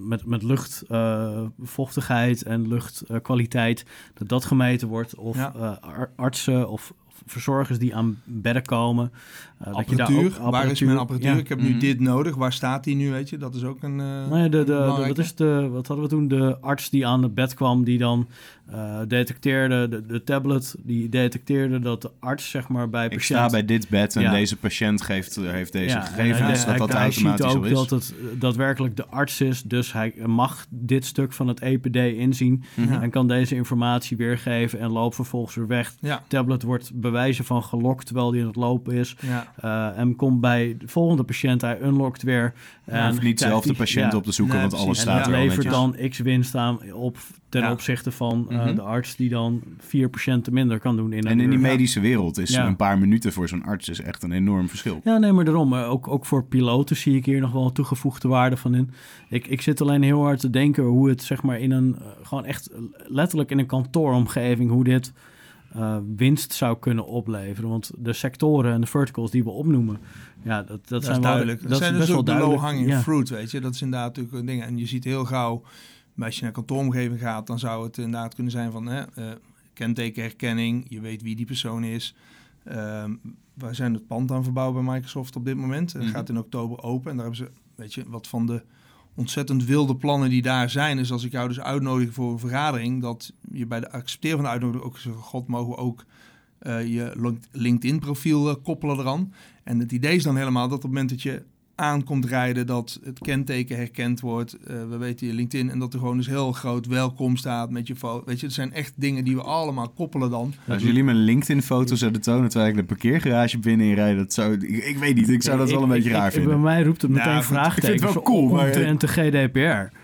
met, met luchtvochtigheid en luchtkwaliteit, dat dat gemeten wordt. Of Ja. ar- artsen of verzorgers die aan bedden komen. eh, dat je daar Apparatuur, waar is mijn apparatuur? ja. Ik heb nu Mhm. dit nodig. Waar staat die nu, weet je? Dat is ook een... eh, Nee, de, de, de, wat, is de, wat hadden we toen? De arts die aan het bed kwam, die dan eh, detecteerde, de, de tablet, die detecteerde dat de arts zeg maar bij Ik patiënt... sta bij dit bed en Ja. deze patiënt geeft, eh, heeft deze Ja, gegevens. hij- dat hij- dat hij ziet ook is. dat het eh, daadwerkelijk de arts is, dus hij mag dit stuk van het EPD inzien Mhm. En kan deze informatie weergeven en loopt vervolgens weer weg. Ja, Tablet wordt bewijzen van gelokt terwijl die aan het lopen is. ja. eh, en komt bij de volgende patiënt, hij unlockt weer. Je en hoeft niet zelf de patiënt ja. op te zoeken, Nee, want alles staat dat er al levert netjes. dan x winst aan op ten Ja. opzichte van eh, Mhm. de arts die dan vier patiënten minder kan doen in een En in die medische wereld is Ja. een paar minuten voor zo'n arts is echt een enorm verschil. Ja, nee, maar daarom. Maar ook, ook voor piloten zie ik hier nog wel een toegevoegde waarde van in. Ik, ik zit alleen heel hard te denken hoe het zeg maar in een, eh, gewoon echt letterlijk in een kantooromgeving, hoe dit eh, winst zou kunnen opleveren. Want de sectoren en de verticals die we opnoemen, ja, dat, dat, Dat, zijn is wel- duidelijk. Dat, is zijn best dus wel ook de low-hanging Ja. fruit, weet je. Dat is inderdaad natuurlijk een ding. En je ziet heel gauw, als je naar kantooromgeving gaat, dan zou het inderdaad kunnen zijn van hè, eh, kentekenherkenning. Je weet wie die persoon is. Ehm wij zijn het pand aan verbouwen bij Microsoft op dit moment. Het Mhm. gaat in oktober open. En daar hebben ze, weet je, wat van de ontzettend wilde plannen die daar zijn. is als ik jou dus uitnodig voor een vergadering, dat je bij de accepteren van de uitnodiging ook zegt, god, mogen we ook eh, je link- LinkedIn-profiel eh, koppelen eraan. En het idee is dan helemaal dat op het moment dat je aankomt rijden, dat het kenteken herkend wordt. Eh, we weten je LinkedIn en dat er gewoon dus heel groot welkom staat met je foto. Weet je, het zijn echt dingen die we allemaal koppelen dan. Als jullie mijn LinkedIn-foto's zouden tonen terwijl ik de parkeergarage binnen in rijd, dat zou, ik, ik weet niet, ik zou dat wel een Ik- beetje ik- raar ik- vinden. Bij mij roept het Nou, meteen ik vraagtekens vind het wel cool, maar- de GDPR.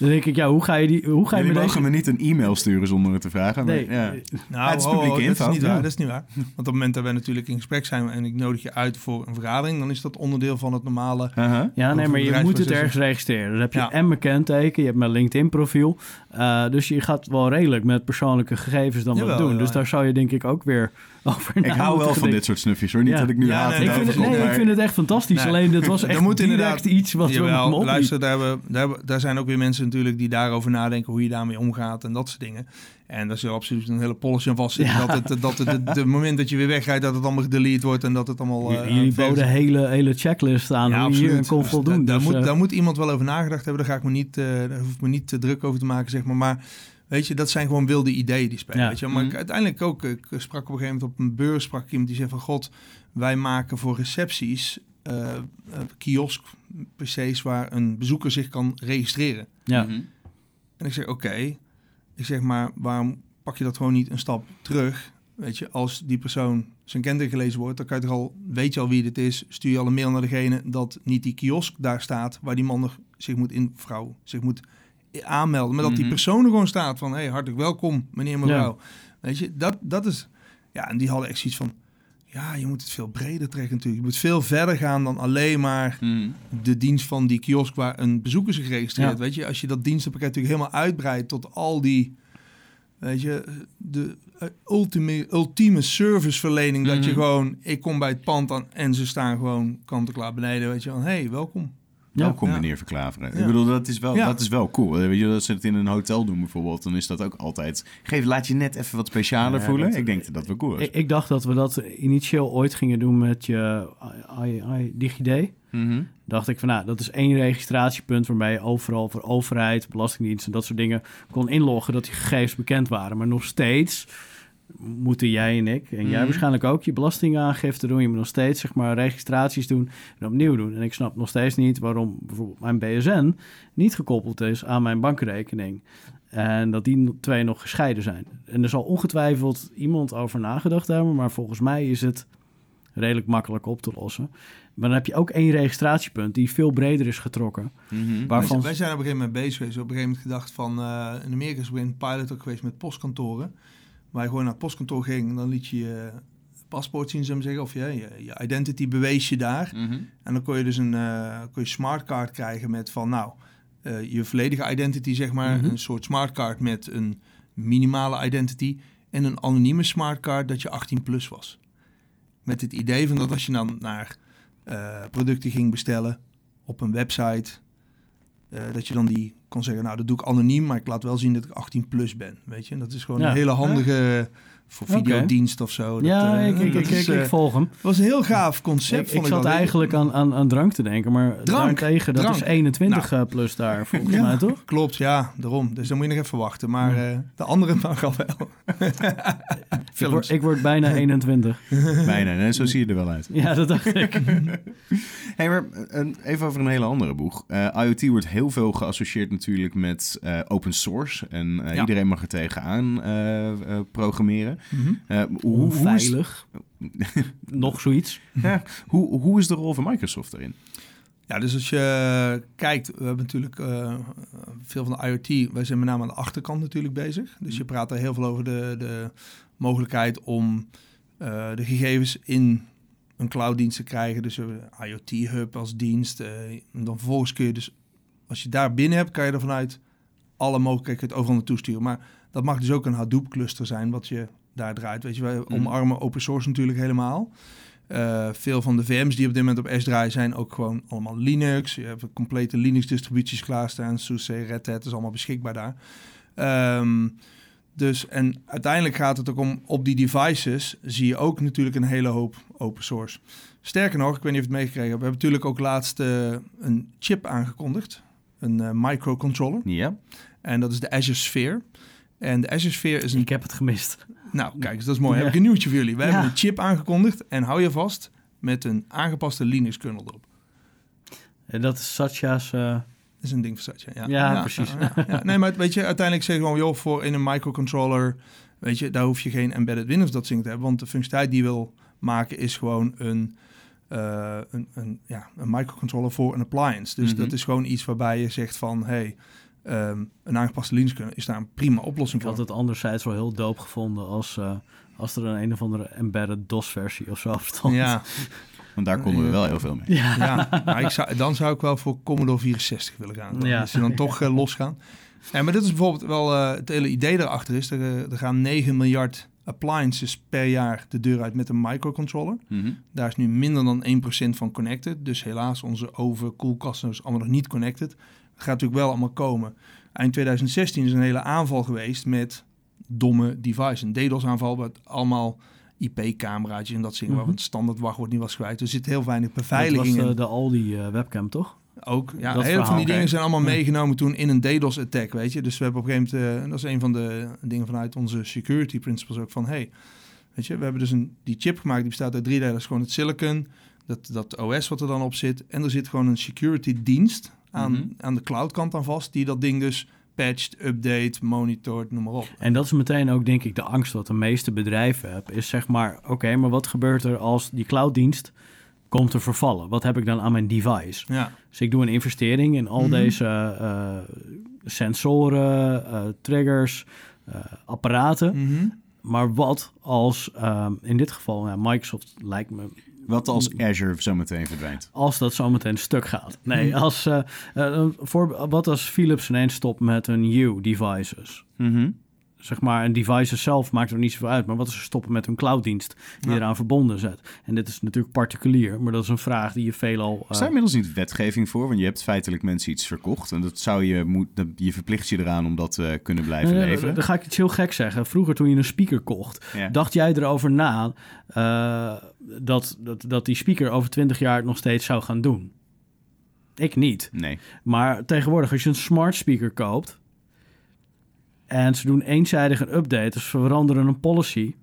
Dan denk ik, ja, hoe ga je, die, hoe ga je Jullie mogen deze... me niet een e-mail sturen zonder het te vragen. Maar, Nee, ja. Nou, het is oh, publieke oh, dat is niet ja. waar. Dat is niet waar. [LAUGHS] Want op het moment dat wij natuurlijk in gesprek zijn en ik nodig je uit voor een vergadering, dan is dat onderdeel van het normale. Ja, nee, maar je moet het ergens registreren. Dan heb je Ja. en mijn kenteken, je hebt mijn LinkedIn-profiel. Eh, dus je gaat wel redelijk met persoonlijke gegevens dan wat doen. dus ja. daar zou je denk ik ook weer over Ik hou wel van dit soort snufjes hoor. Niet Ja. dat ik nu Ja, haat nee, Ik vind, het, nee, ik vind het echt fantastisch. Nee. Alleen dit was [LAUGHS] Er echt moet direct inderdaad- iets wat we me Jawel, opliep. luister, daar, hebben, daar, hebben, daar zijn ook weer mensen natuurlijk die daarover nadenken hoe je daarmee omgaat en dat soort dingen. En daar zit absoluut een hele policy aan vast zitten. Ja. Dat het, dat het, het, het moment dat je weer wegrijdt, dat het allemaal gedelete wordt en dat het allemaal... eh, Jullie boden hele, hele checklist aan hoe je hier kon Dus voldoen. da- daar, Dus, moet, eh, daar moet iemand wel over nagedacht hebben. Daar, ga ik me niet, eh, daar hoef ik me niet te druk over te maken, zeg maar. Maar weet je, dat zijn gewoon wilde ideeën die spelen. Ja. Weet je? Maar ik, Mhm. uiteindelijk ook, ik sprak op een gegeven moment op een beurs, sprak ik iemand die zei van... God, wij maken voor recepties eh eh, kiosk PC's waar een bezoeker zich kan registreren. ja. Mhm. En ik zeg, oké. Ik zeg, maar waarom pak je dat gewoon niet een stap terug? Weet je, als die persoon zijn kenteken gelezen wordt, dan kan je toch al, weet je al wie dit is, stuur je al een mail naar degene dat niet die kiosk daar staat, waar die man nog zich moet in, vrouw, zich moet aanmelden. Maar dat die Mhm. persoon er gewoon staat van, hey, hartelijk welkom, meneer, mevrouw. Weet je, dat, dat is, ja, en die hadden echt zoiets van, ja, je moet het veel breder trekken natuurlijk. Je moet veel verder gaan dan alleen maar Mhm. de dienst van die kiosk waar een bezoeker zich registreert. Ja. Weet je, als je dat dienstenpakket natuurlijk helemaal uitbreidt tot al die, weet je, de eh, ultieme, ultieme serviceverlening. Dat je Mhm. gewoon, ik kom bij het pand aan en ze staan gewoon kant-en-klaar beneden. Weet je, van hey, welkom. Ja. op Ja. manier verklaveren. Ja. Ik bedoel, dat is, wel, dat is wel cool. Weet je, dat ze het in een hotel doen bijvoorbeeld, dan is dat ook altijd... Geef, laat je net even wat specialer voelen. dat- ik denk dat dat wel cool is. Ik, ik dacht dat we dat initieel ooit gingen doen met je I, I, DigiD. Mhm. dacht ik van nou, dat is één registratiepunt waarbij je overal voor overheid, belastingdienst en dat soort dingen kon inloggen dat die gegevens bekend waren. Maar nog steeds moeten jij en ik, en jij Mhm. waarschijnlijk ook, je belastingaangifte doen. Je moet nog steeds zeg maar registraties doen en opnieuw doen. En ik snap nog steeds niet waarom bijvoorbeeld mijn BSN niet gekoppeld is aan mijn bankrekening. En dat die twee nog gescheiden zijn. En er zal ongetwijfeld iemand over nagedacht hebben, maar volgens mij is het redelijk makkelijk op te lossen. Maar dan heb je ook één registratiepunt die veel breder is getrokken. Mhm. Wij, Waarvan... wij zijn op een gegeven moment bezig geweest. Op een gegeven moment gedacht van... eh, in Amerika is op een gegeven moment een pilot ook geweest met postkantoren. Waar je gewoon naar het postkantoor ging... en dan liet je je paspoort zien, maar zeggen. Of je, je, je identity bewees je daar. Mhm. En dan kon je dus een eh kon je smartcard krijgen met van... nou, eh, je volledige identity, zeg maar. Mhm. Een soort smartcard met een minimale identity... en een anonieme smartcard dat je 18 plus was. Met het idee van dat als je dan naar eh, producten ging bestellen op een website... eh, dat je dan die kon zeggen, nou dat doe ik anoniem, maar ik laat wel zien dat ik 18 plus ben. Weet je, en dat is gewoon Ja. een hele handige voor videodienst of zo. Dat, ja, eh, ik, ik, dat ik, is, ik, eh, ik volg hem. was een heel gaaf concept. Ik, ik zat eigenlijk aan, aan, aan drank te denken, maar Drank, daarentegen, dat drank. is 21 eh, plus daar, volgens [LAUGHS] Ja. mij, toch? Klopt, ja, daarom. Dus dan moet je nog even wachten. Maar Ja. eh, de andere [LAUGHS] mag al wel. [LAUGHS] Ik word, ik word bijna 21. Bijna, hè? zo zie je er wel uit. Ja, dat dacht ik. Hey, maar even over een hele andere boeg. Eh, IoT wordt heel veel geassocieerd natuurlijk met eh, open source. En eh, Ja. iedereen mag er tegenaan eh, Eh, hoe, hoe, is, Onveilig. [LAUGHS] Nog zoiets. ja, hoe, hoe is de rol van Microsoft erin? Ja, dus als je kijkt, we hebben natuurlijk eh, veel van de IoT, wij zijn met name aan de achterkant natuurlijk bezig. Dus je praat er heel veel over de, de mogelijkheid om eh, de gegevens in een clouddienst te krijgen. Dus een IoT-hub als dienst. en dan vervolgens kun je dus, als je daar binnen hebt, kan je er vanuit alle mogelijkheden het overal naartoe sturen. Maar dat mag dus ook een Hadoop-cluster zijn wat je daar draait. Weet je, wij Mhm. omarmen open source natuurlijk helemaal. Eh, veel van de VM's die op dit moment op S draaien zijn ook gewoon allemaal Linux. Je hebt complete Linux-distributies klaarstaan. SUSE, Red Hat is allemaal beschikbaar daar. Ehm, dus en uiteindelijk gaat het ook om op die devices zie je ook natuurlijk een hele hoop open source. Sterker nog, ik weet niet of je het meegekregen hebt, we hebben natuurlijk ook laatst eh, een chip aangekondigd, een eh, microcontroller. Ja. En dat is de Azure Sphere. En de Azure Sphere is een Ik heb het gemist. Nou, kijk eens, dat is mooi. Ja. Heb ik een nieuwtje voor jullie. Ja. hebben een chip aangekondigd en hou je vast met een aangepaste Linux-kernel erop. En dat is Satya's... eh, Dat is een ding voor Satya. Ja, Ja, precies. Nee, maar weet je, uiteindelijk zeg je gewoon, joh, voor in een microcontroller, weet je, daar hoef je geen embedded Windows dat ding te hebben, want de functionaliteit die je wil maken is gewoon een, eh, een, een, ja, een microcontroller voor een appliance. Dus Mhm. dat is gewoon iets waarbij je zegt van, hey, ehm, een aangepaste kernel is daar een prima oplossing ik voor. had het anderzijds wel heel doop gevonden als, eh, als er een een of andere embedded DOS-versie of zo [LAUGHS] stond. Ja, Want daar konden we wel heel veel mee. Ja. Ja, maar ik zou, dan zou ik wel voor Commodore 64 willen gaan. Ja. Als je dan toch eh, losgaan. Ja, maar dit is bijvoorbeeld wel eh, het hele idee daarachter is. Er, er gaan 9 miljard appliances per jaar de deur uit met een microcontroller. Mhm. Daar is nu minder dan 1% van connected. Dus helaas, onze oven, koelkasten is allemaal nog niet connected. Gaat natuurlijk wel allemaal komen. Eind 2016 is een hele aanval geweest met domme devices. Een DDoS-aanval met allemaal IP-cameraatjes en dat soort dingen. Mhm. Waar het standaard wachtwoord niet was kwijt. Er zit heel weinig Dat was beveiliging in. de, de Aldi eh, webcam, toch? Ook, ja, heel veel van die dingen zijn allemaal Ja. meegenomen toen in een DDoS-attack, weet je. Dus we hebben op een gegeven moment, eh, dat is een van de dingen vanuit onze security principles ook, van hey, weet je, we hebben dus een, die chip gemaakt, die bestaat uit drie delen. Dat is gewoon het silicon, dat, dat OS wat er dan op zit. En er zit gewoon een security dienst aan, Mhm. aan de cloudkant aan vast, die dat ding dus patcht, update, monitort, noem maar op. En dat is meteen ook, denk ik, de angst wat de meeste bedrijven hebben. Is zeg maar, oké, maar wat gebeurt er als die clouddienst komt te vervallen? Wat heb ik dan aan mijn device? Ja, Dus ik doe een investering in al Mhm. deze eh, sensoren, eh, triggers, eh, apparaten. Mhm. Maar wat als, ehm, in dit geval, ja, Microsoft lijkt me, Wat als Azure zo meteen verdwijnt? als dat zometeen stuk gaat. Nee, Mhm. als, eh, eh, voor, wat als Philips ineens stopt met hun U-devices? Mhm. Zeg maar, en devices zelf maakt er niet zoveel uit. Maar wat is er stoppen met hun clouddienst die Ja. eraan verbonden zit? En dit is natuurlijk particulier, maar dat is een vraag die je veelal... Is eh, daar inmiddels niet wetgeving voor? Want je hebt feitelijk mensen iets verkocht. En dat zou je, moet, je verplicht je eraan om dat eh kunnen blijven Nee, leveren. Dan ga ik iets heel gek zeggen. Vroeger toen je een speaker kocht, Ja. dacht jij erover na eh, dat, dat, dat die speaker over 20 jaar het nog steeds zou gaan doen? Ik niet. Nee. Maar tegenwoordig, als je een smart speaker koopt en ze doen eenzijdig een update, dus ze veranderen een policy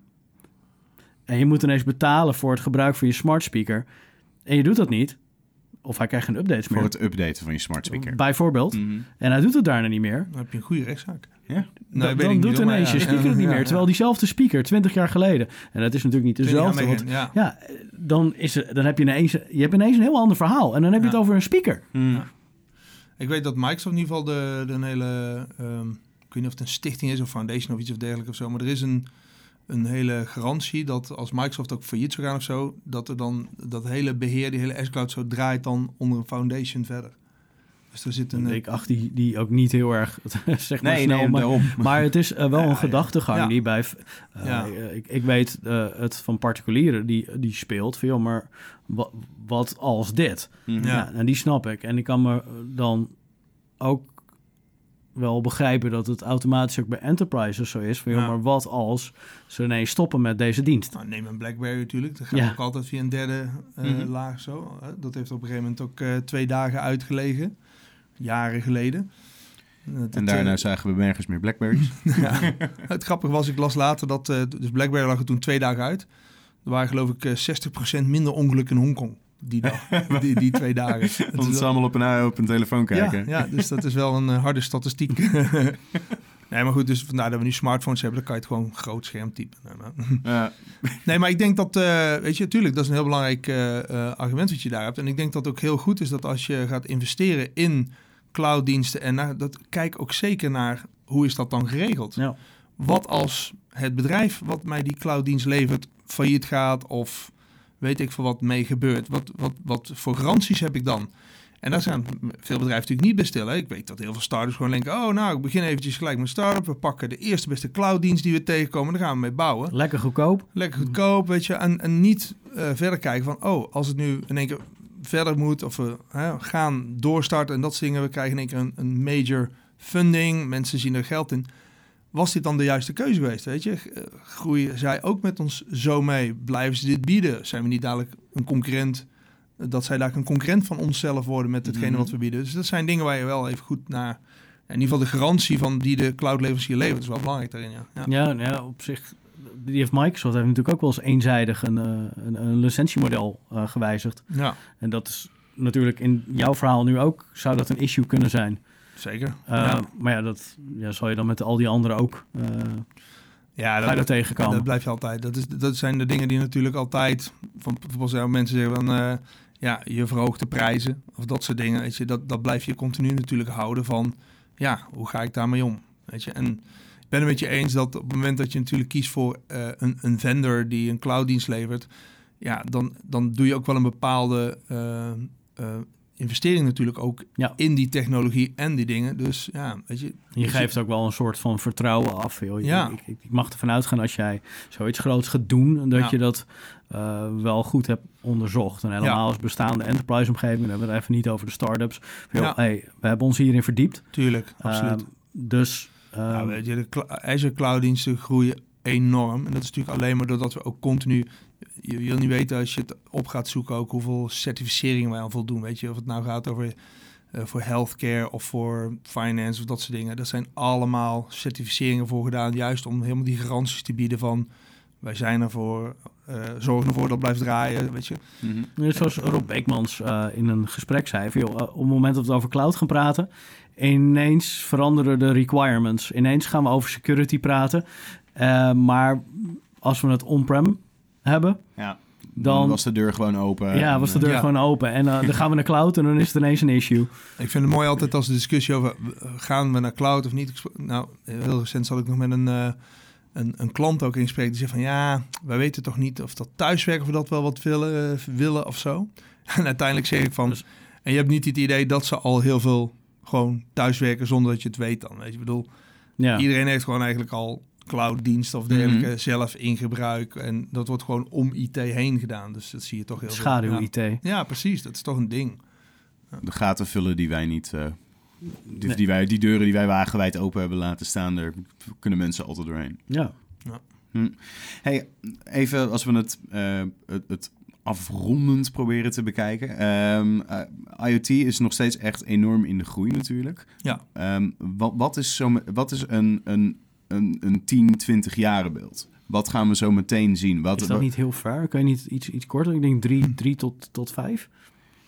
en je moet ineens betalen voor het gebruik van je smart speaker en je doet dat niet, of hij krijgt geen updates Voor meer, het updaten van je smart speaker. bijvoorbeeld, Mhm. en hij doet het daarna niet meer, Dan heb je een goede rechtszaak. Ja. Nee, dan, dan doet ineens ja. je speaker het niet Ja, meer. ja. Terwijl diezelfde speaker 20 jaar geleden. En dat is natuurlijk niet dezelfde. Want, Ja, ja. ja, dan, is er, dan heb je ineens, je hebt ineens een heel ander verhaal. En dan heb je Ja. het over een speaker. Mhm. Ik weet dat Microsoft in ieder geval de, de een hele... ehm, weet niet of het een stichting is of foundation of iets of dergelijks of zo. Maar er is een, een hele garantie dat als Microsoft ook failliet zou gaan of zo... dat er dan dat hele beheer, die hele S-Cloud zo draait dan onder een foundation verder. Dus er zit een... En ik acht die, die ook niet heel erg [LAUGHS] zeg maar Nee, snel. nee, maar, daarom. maar het is eh, wel Ja, een ja. gedachtegang Ja. die bij... eh, Ja. ik, ik weet eh, het van particulieren die, die speelt. Veel, maar wat, wat als dit? Mhm. Ja. Ja. en die snap ik. En ik kan me dan ook wel begrijpen dat het automatisch ook bij enterprises zo is. Van, joh, Ja. maar wat als ze ineens stoppen met deze dienst? Nou, neem een BlackBerry natuurlijk. Dat gaat Ja. ook altijd via een derde eh, Mhm. laag zo. hè. Dat heeft op een gegeven moment ook eh, twee dagen uitgelegen. Jaren geleden. Dat En daarna eh, zagen we nergens meer Blackberries. [LAUGHS] ja. Het grappige was, ik las later dat... eh, dus BlackBerry lag er toen twee dagen uit. Er waren geloof ik eh, 60% minder ongelukken in Hongkong. Die dag, [LAUGHS] die, die twee dagen. Het ze wel- allemaal op een, op een telefoon kijken. ja, ja, dus dat is wel een eh, harde statistiek. [LAUGHS] nee, maar goed, dus vandaar dat we nu smartphones hebben, dan kan je het gewoon groot scherm typen. Nou, nou. Ja. [LAUGHS] Nee, maar ik denk dat, eh, weet je, tuurlijk, dat is een heel belangrijk eh, eh, argument wat je daar hebt. En ik denk dat het ook heel goed is dat als je gaat investeren in clouddiensten en naar, dat, kijk ook zeker naar hoe is dat dan geregeld. Ja. Wat als het bedrijf wat mij die clouddienst levert failliet gaat of weet ik veel wat mee gebeurt. Wat, wat, wat voor garanties heb ik dan? En daar zijn veel bedrijven natuurlijk niet bij stil. Hè? Ik weet dat heel veel startups gewoon denken... oh, nou, ik begin eventjes gelijk met start-up. We pakken de eerste beste clouddienst die we tegenkomen. Daar gaan we mee bouwen. Lekker goedkoop. Lekker goedkoop, weet je. En, en niet eh, verder kijken van... oh, als het nu in één keer verder moet... of we gaan doorstarten en dat soort dingen... we krijgen in één keer een, een major funding. Mensen zien er geld in. Was dit dan de juiste keuze geweest, weet je? Eh, Groeien zij ook met ons zo mee? Blijven ze dit bieden? Zijn we niet dadelijk een concurrent... dat zij daar een concurrent van onszelf worden... met hetgene Mhm. wat we bieden? Dus dat zijn dingen waar je wel even goed naar... in ieder geval de garantie van die de cloudleverancier levert... is wel belangrijk daarin, ja. ja. Ja, nou ja, op zich. Die heeft Microsoft heeft natuurlijk ook wel eens eenzijdig een, eh, een, een licentiemodel eh, gewijzigd. ja. En dat is natuurlijk in jouw verhaal nu ook, zou dat een issue kunnen zijn. Zeker. Eh, ja. Maar ja, dat ja, zal je dan met al die anderen ook uh, ja, dat, daar tegenkomen. dat blijf je altijd. Dat, is, dat zijn de dingen die natuurlijk altijd... Van, bijvoorbeeld zijn mensen zeggen van... eh, ja, je verhoogt de prijzen of dat soort dingen. Weet je, dat, dat blijf je continu natuurlijk houden van... Ja, hoe ga ik daarmee om? Weet je, en ik ben het met je eens dat op het moment dat je natuurlijk kiest voor een, een vendor die een clouddienst levert... Ja, dan, dan doe je ook wel een bepaalde uh, investering natuurlijk ook ja. in die technologie en die dingen. Dus ja, weet je... Je dus geeft ook wel een soort van vertrouwen af. Joh. Ja. Ik, ik, ik, mag ervan uitgaan als jij zoiets groots gaat doen, dat Ja. je dat uh, wel goed hebt onderzocht. En helemaal Ja. als bestaande enterprise-omgeving, dan hebben we het even niet over de start-ups. Joh, Ja. hey, we hebben ons hierin verdiept. Tuurlijk, absoluut. Uh, dus... Ja, weet je, de Azure clouddiensten groeien enorm. En dat is natuurlijk alleen maar doordat we ook continu... Je wil niet weten als je het op gaat zoeken ook hoeveel certificeringen wij aan voldoen. Weet je, of het nou gaat over uh, voor healthcare of voor finance of dat soort dingen. Dat zijn allemaal certificeringen voor gedaan. Juist om helemaal die garanties te bieden van... Wij zijn ervoor, uh, zorgen ervoor dat het blijft draaien, weet je. Mm -hmm. Zoals Rob Beekmans uh, in een gesprek zei. Van, joh, op het moment dat we over cloud gaan praten... ineens veranderen de requirements. Ineens gaan we over security praten. Uh, maar als we het on-prem hebben... Ja. Dan was de deur gewoon open. Ja, was de deur ja. gewoon open. En uh, dan gaan we naar cloud en dan is het ineens een issue. Ik vind het mooi altijd als de discussie over gaan we naar cloud of niet. Nou, heel recent zat ik nog met een, uh, een, een, klant ook in gesprek. Die zei van ja, wij weten toch niet of dat thuiswerken of we dat wel wat willen, uh, willen of zo. [LAUGHS] En uiteindelijk zeg ik van, dus, en je hebt niet het idee dat ze al heel veel gewoon thuiswerken zonder dat je het weet dan. Weet je, ik bedoel, Ja. Iedereen heeft gewoon eigenlijk al clouddiensten of dergelijke zelf in gebruik. En dat wordt gewoon om IT heen gedaan. Dus dat zie je toch heel veel. Schaduw-IT. Ja. ja, precies. Dat is toch een ding. De gaten vullen die wij niet... eh, die, Nee. die, wij, die deuren die wij wagenwijd open hebben laten staan, daar kunnen mensen altijd doorheen. Ja. Hey, even als we het, eh, het, het afrondend proberen te bekijken. Ehm, eh, IoT is nog steeds echt enorm in de groei natuurlijk. Ja. Ehm, wat, wat is, zo, wat is een, een, een, een 10, 20 jaren beeld? Wat gaan we zo meteen zien? Wat, Is dat niet heel ver? Kan je niet iets, iets korter? Ik denk drie, drie tot, tot vijf.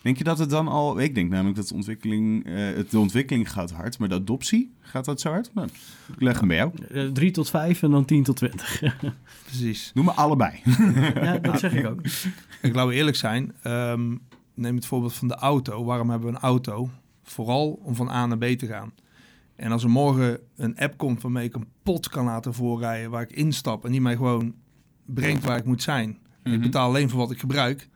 Denk je dat het dan al... Ik denk namelijk dat de ontwikkeling, eh, het, de ontwikkeling gaat hard, maar de adoptie, gaat dat zo hard? Nou, ik leg hem bij jou. Eh, drie tot vijf en dan tien tot twintig. [LAUGHS] Precies. Noem me allebei. [LAUGHS] ja, dat zeg ik ook. [LAUGHS] Ik we eerlijk zijn. ehm, neem het voorbeeld van de auto. Waarom hebben we een auto? Vooral om van A naar B te gaan. En als er morgen een app komt waarmee ik een pot kan laten voorrijden... waar ik instap en die mij gewoon brengt waar ik moet zijn... ik Mhm. betaal alleen voor wat ik gebruik...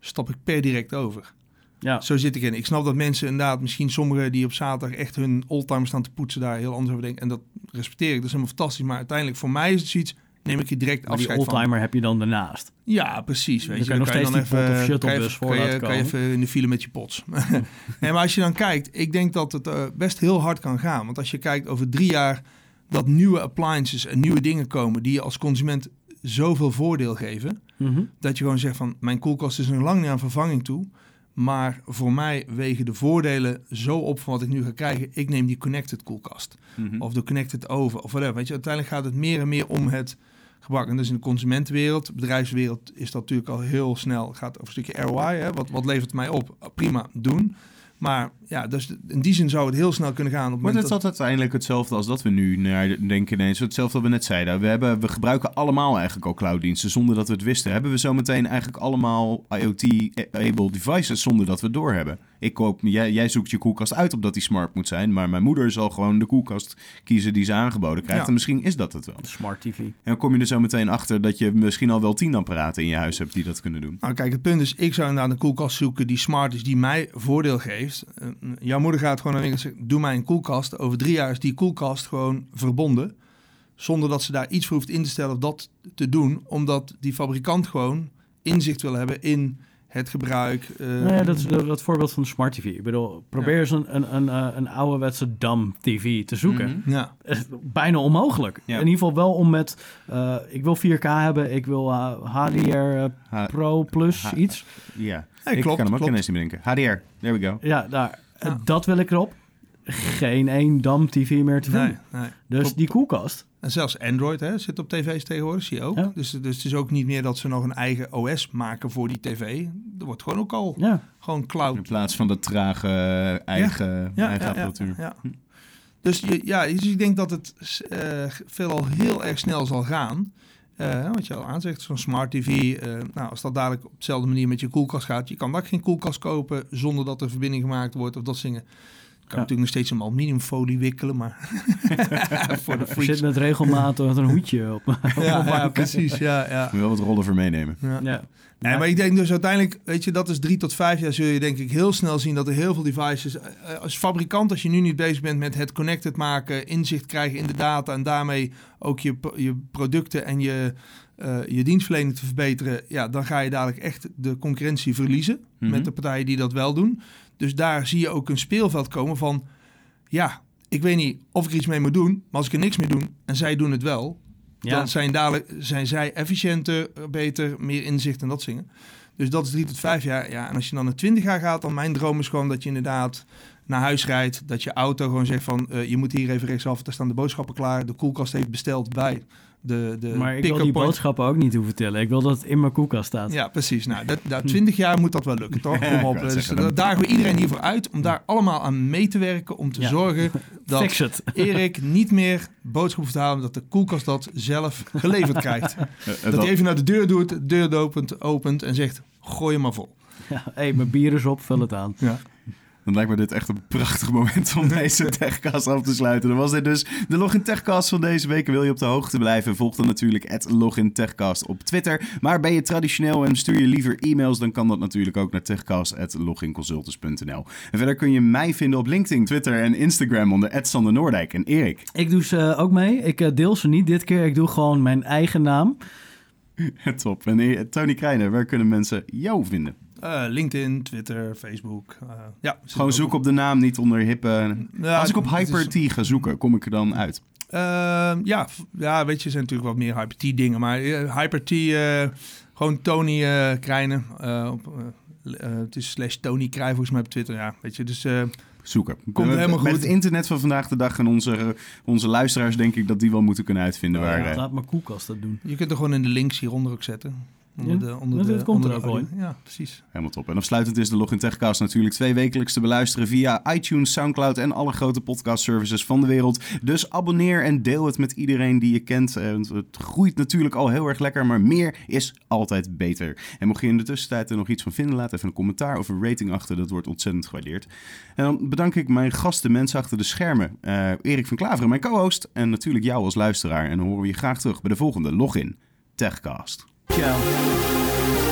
stap ik per direct over. Ja, Zo zit ik in. Ik snap dat mensen inderdaad, misschien sommigen die op zaterdag echt hun oldtimer staan te poetsen, daar heel anders over denken. En dat respecteer ik, dat is helemaal fantastisch. Maar uiteindelijk voor mij is het zoiets, neem ik je direct die afscheid van. oldtimer heb je dan daarnaast. Ja, precies. Weet je, kan je nog steeds dan die pot of je shuttlebus voor kan je, kan je even in de file met je pots. [LAUGHS] nee, maar als je dan kijkt, ik denk dat het eh, best heel hard kan gaan. Want als je kijkt over drie jaar dat nieuwe appliances en nieuwe dingen komen die je als consument zoveel voordeel geven, Mhm. dat je gewoon zegt van mijn koelkast is nog lang niet aan vervanging toe. Maar voor mij wegen de voordelen zo op van wat ik nu ga krijgen. Ik neem die connected koelkast. Mhm. Of de connected oven. Of whatever. Weet je, uiteindelijk gaat het meer en meer om het gebruik. En dus in de consumentenwereld, bedrijfswereld is dat natuurlijk al heel snel. Gaat over een stukje ROI. Hè? Wat, wat levert het mij op? Prima, doen. Maar ja, dus in die zin zou het heel snel kunnen gaan. Op het Wordt moment het dat, altijd uiteindelijk hetzelfde als dat we nu naar denken ineens? Hetzelfde wat we net zeiden. We, hebben, we gebruiken allemaal eigenlijk al clouddiensten zonder dat we het wisten. Hebben we zometeen eigenlijk allemaal IoT-able devices zonder dat we het doorhebben? Ik koop, jij, jij zoekt je koelkast uit omdat die smart moet zijn. Maar mijn moeder zal gewoon de koelkast kiezen die ze aangeboden krijgt. Ja. En misschien is dat het wel. Smart TV. En dan kom je er zo meteen achter dat je misschien al wel tien apparaten in je huis hebt die dat kunnen doen. Nou, kijk, het punt is, ik zou inderdaad een koelkast zoeken die smart is, die mij voordeel geeft. Eh, jouw moeder gaat gewoon naar de winkel en zegt, doe mij een koelkast. Over drie jaar is die koelkast gewoon verbonden. Zonder dat ze daar iets voor hoeft in te stellen of dat te doen. Omdat die fabrikant gewoon inzicht wil hebben in het gebruik. eh, Nou ja, dat is dat, dat voorbeeld van de smart TV. Ik bedoel, probeer eens een, een, een, eh, een ouderwetse dam TV te zoeken. Mhm. ja, Echt bijna onmogelijk. Ja. In ieder geval wel om met... eh, ik wil 4K hebben, ik wil eh, HDR eh, Pro Plus iets. ja, ik klopt, kan hem ook klopt. ineens niet bedenken. HDR, there we go. Ja, daar. Ja. Dat wil ik erop. Geen één dam TV meer te vinden. nee, nee. Dus die koelkast. En zelfs Android hè, zit op tv's tegenwoordig, zie je ook. Ja. Dus, dus het is ook niet meer dat ze nog een eigen OS maken voor die tv. Er wordt gewoon ook al Ja. gewoon cloud In plaats van de trage eh, eigen, eigen apparatuur. ja. Dus je, ja, dus ik denk dat het eh, veelal heel erg snel zal gaan. Eh, wat je al aanzegt, zo'n smart tv. eh, nou, als dat dadelijk op dezelfde manier met je koelkast gaat. Je kan daar geen koelkast kopen zonder dat er verbinding gemaakt wordt of dat. Je kan Ja. natuurlijk nog steeds een aluminiumfolie wikkelen, maar [LAUGHS] voor de freaks. zit met regelmatig een hoedje op. Ja, [LAUGHS] ja, precies. Ja, ja. Moet je wel wat rollen voor meenemen. ja. ja. Nee, maar ik denk dus uiteindelijk, weet je, dat is drie tot vijf jaar zul je denk ik heel snel zien dat er heel veel devices, eh, als fabrikant, als je nu niet bezig bent met het connected maken, inzicht krijgen in de data en daarmee ook je, je producten en je, eh, je dienstverlening te verbeteren, ja, dan ga je dadelijk echt de concurrentie verliezen Mhm. met de partijen die dat wel doen. Dus daar zie je ook een speelveld komen van, ja, ik weet niet of ik er iets mee moet doen, maar als ik er niks mee doe en zij doen het wel, Ja. dan zijn, dadelijk, zijn zij efficiënter, beter, meer inzicht en dat zingen. Dus dat is drie tot vijf jaar. Ja, en als je dan naar twintig jaar gaat, dan mijn droom is gewoon dat je inderdaad naar huis rijdt. Dat je auto gewoon zegt van, eh, je moet hier even rechtsaf, daar staan de boodschappen klaar. De koelkast heeft besteld bij de, de Maar ik wil pick-up die point. boodschappen ook niet hoeven vertellen. Ik wil dat het in mijn koelkast staat. Ja, precies. Nou, dat, dat, 20 jaar moet dat wel lukken, toch? [LAUGHS] Kom op. wou Dus daar dagen we iedereen hiervoor uit om daar allemaal aan mee te werken. Om te Ja. zorgen [LAUGHS] dat. [LAUGHS] Erik niet meer boodschappen hoeft te halen. Dat de koelkast dat zelf geleverd krijgt. Eh, eh, Dat dat- hij even naar de deur doet, de deur opent, opent en zegt: gooi hem maar vol. Ja, hey, mijn bier is op, vul het aan. Ja. Dan lijkt me dit echt een prachtig moment om [LAUGHS] deze Techcast af te sluiten. Dan was dit dus de Login Techcast van deze week. Wil je op de hoogte blijven? Volg dan natuurlijk het Login Techcast op Twitter. Maar ben je traditioneel en stuur je liever e-mails, dan kan dat natuurlijk ook naar techcast.loginconsultants.nl. En verder kun je mij vinden op LinkedIn, Twitter en Instagram onder Sander Noordijk. En Erik. Ik doe ze ook mee. Ik eh, deel ze niet dit keer. Ik doe gewoon mijn eigen naam. [LAUGHS] Top. En eh, Tony Krijner, waar kunnen mensen jou vinden? Uh, LinkedIn, Twitter, Facebook. Uh, ja, Gewoon zoek op de naam, niet onder hippe... Ja, Als ik op Hyper-T ga zoeken, kom ik er dan uit? Uh, ja, ja, weet je, er zijn natuurlijk wat meer Hyper-T dingen. Maar Hyper-T, gewoon Tony Krijnen. op, het is slash Tony Krij volgens mij op Twitter. Ja, weet je, dus zoeken. Komt helemaal goed. Met het internet van vandaag de dag en onze, onze luisteraars denk ik dat die wel moeten kunnen uitvinden. Ja, waar, laat maar Koelkast dat doen. Je kunt er gewoon in de links hieronder ook zetten. Onder de, onder de, komt er ook wel Ja, precies. Helemaal top. En afsluitend is de Login Techcast natuurlijk twee wekelijks te beluisteren via iTunes, Soundcloud en alle grote podcast services van de wereld. Dus abonneer en deel het met iedereen die je kent. Eh, het groeit natuurlijk al heel erg lekker, maar meer is altijd beter. En mocht je in de tussentijd er nog iets van vinden, laat even een commentaar of een rating achter. Dat wordt ontzettend gewaardeerd. En dan bedank ik mijn gasten, mensen achter de schermen. Uh, Erik van Klaveren, mijn co-host. En natuurlijk jou als luisteraar. En dan horen we je graag terug bij de volgende Login Techcast. Go.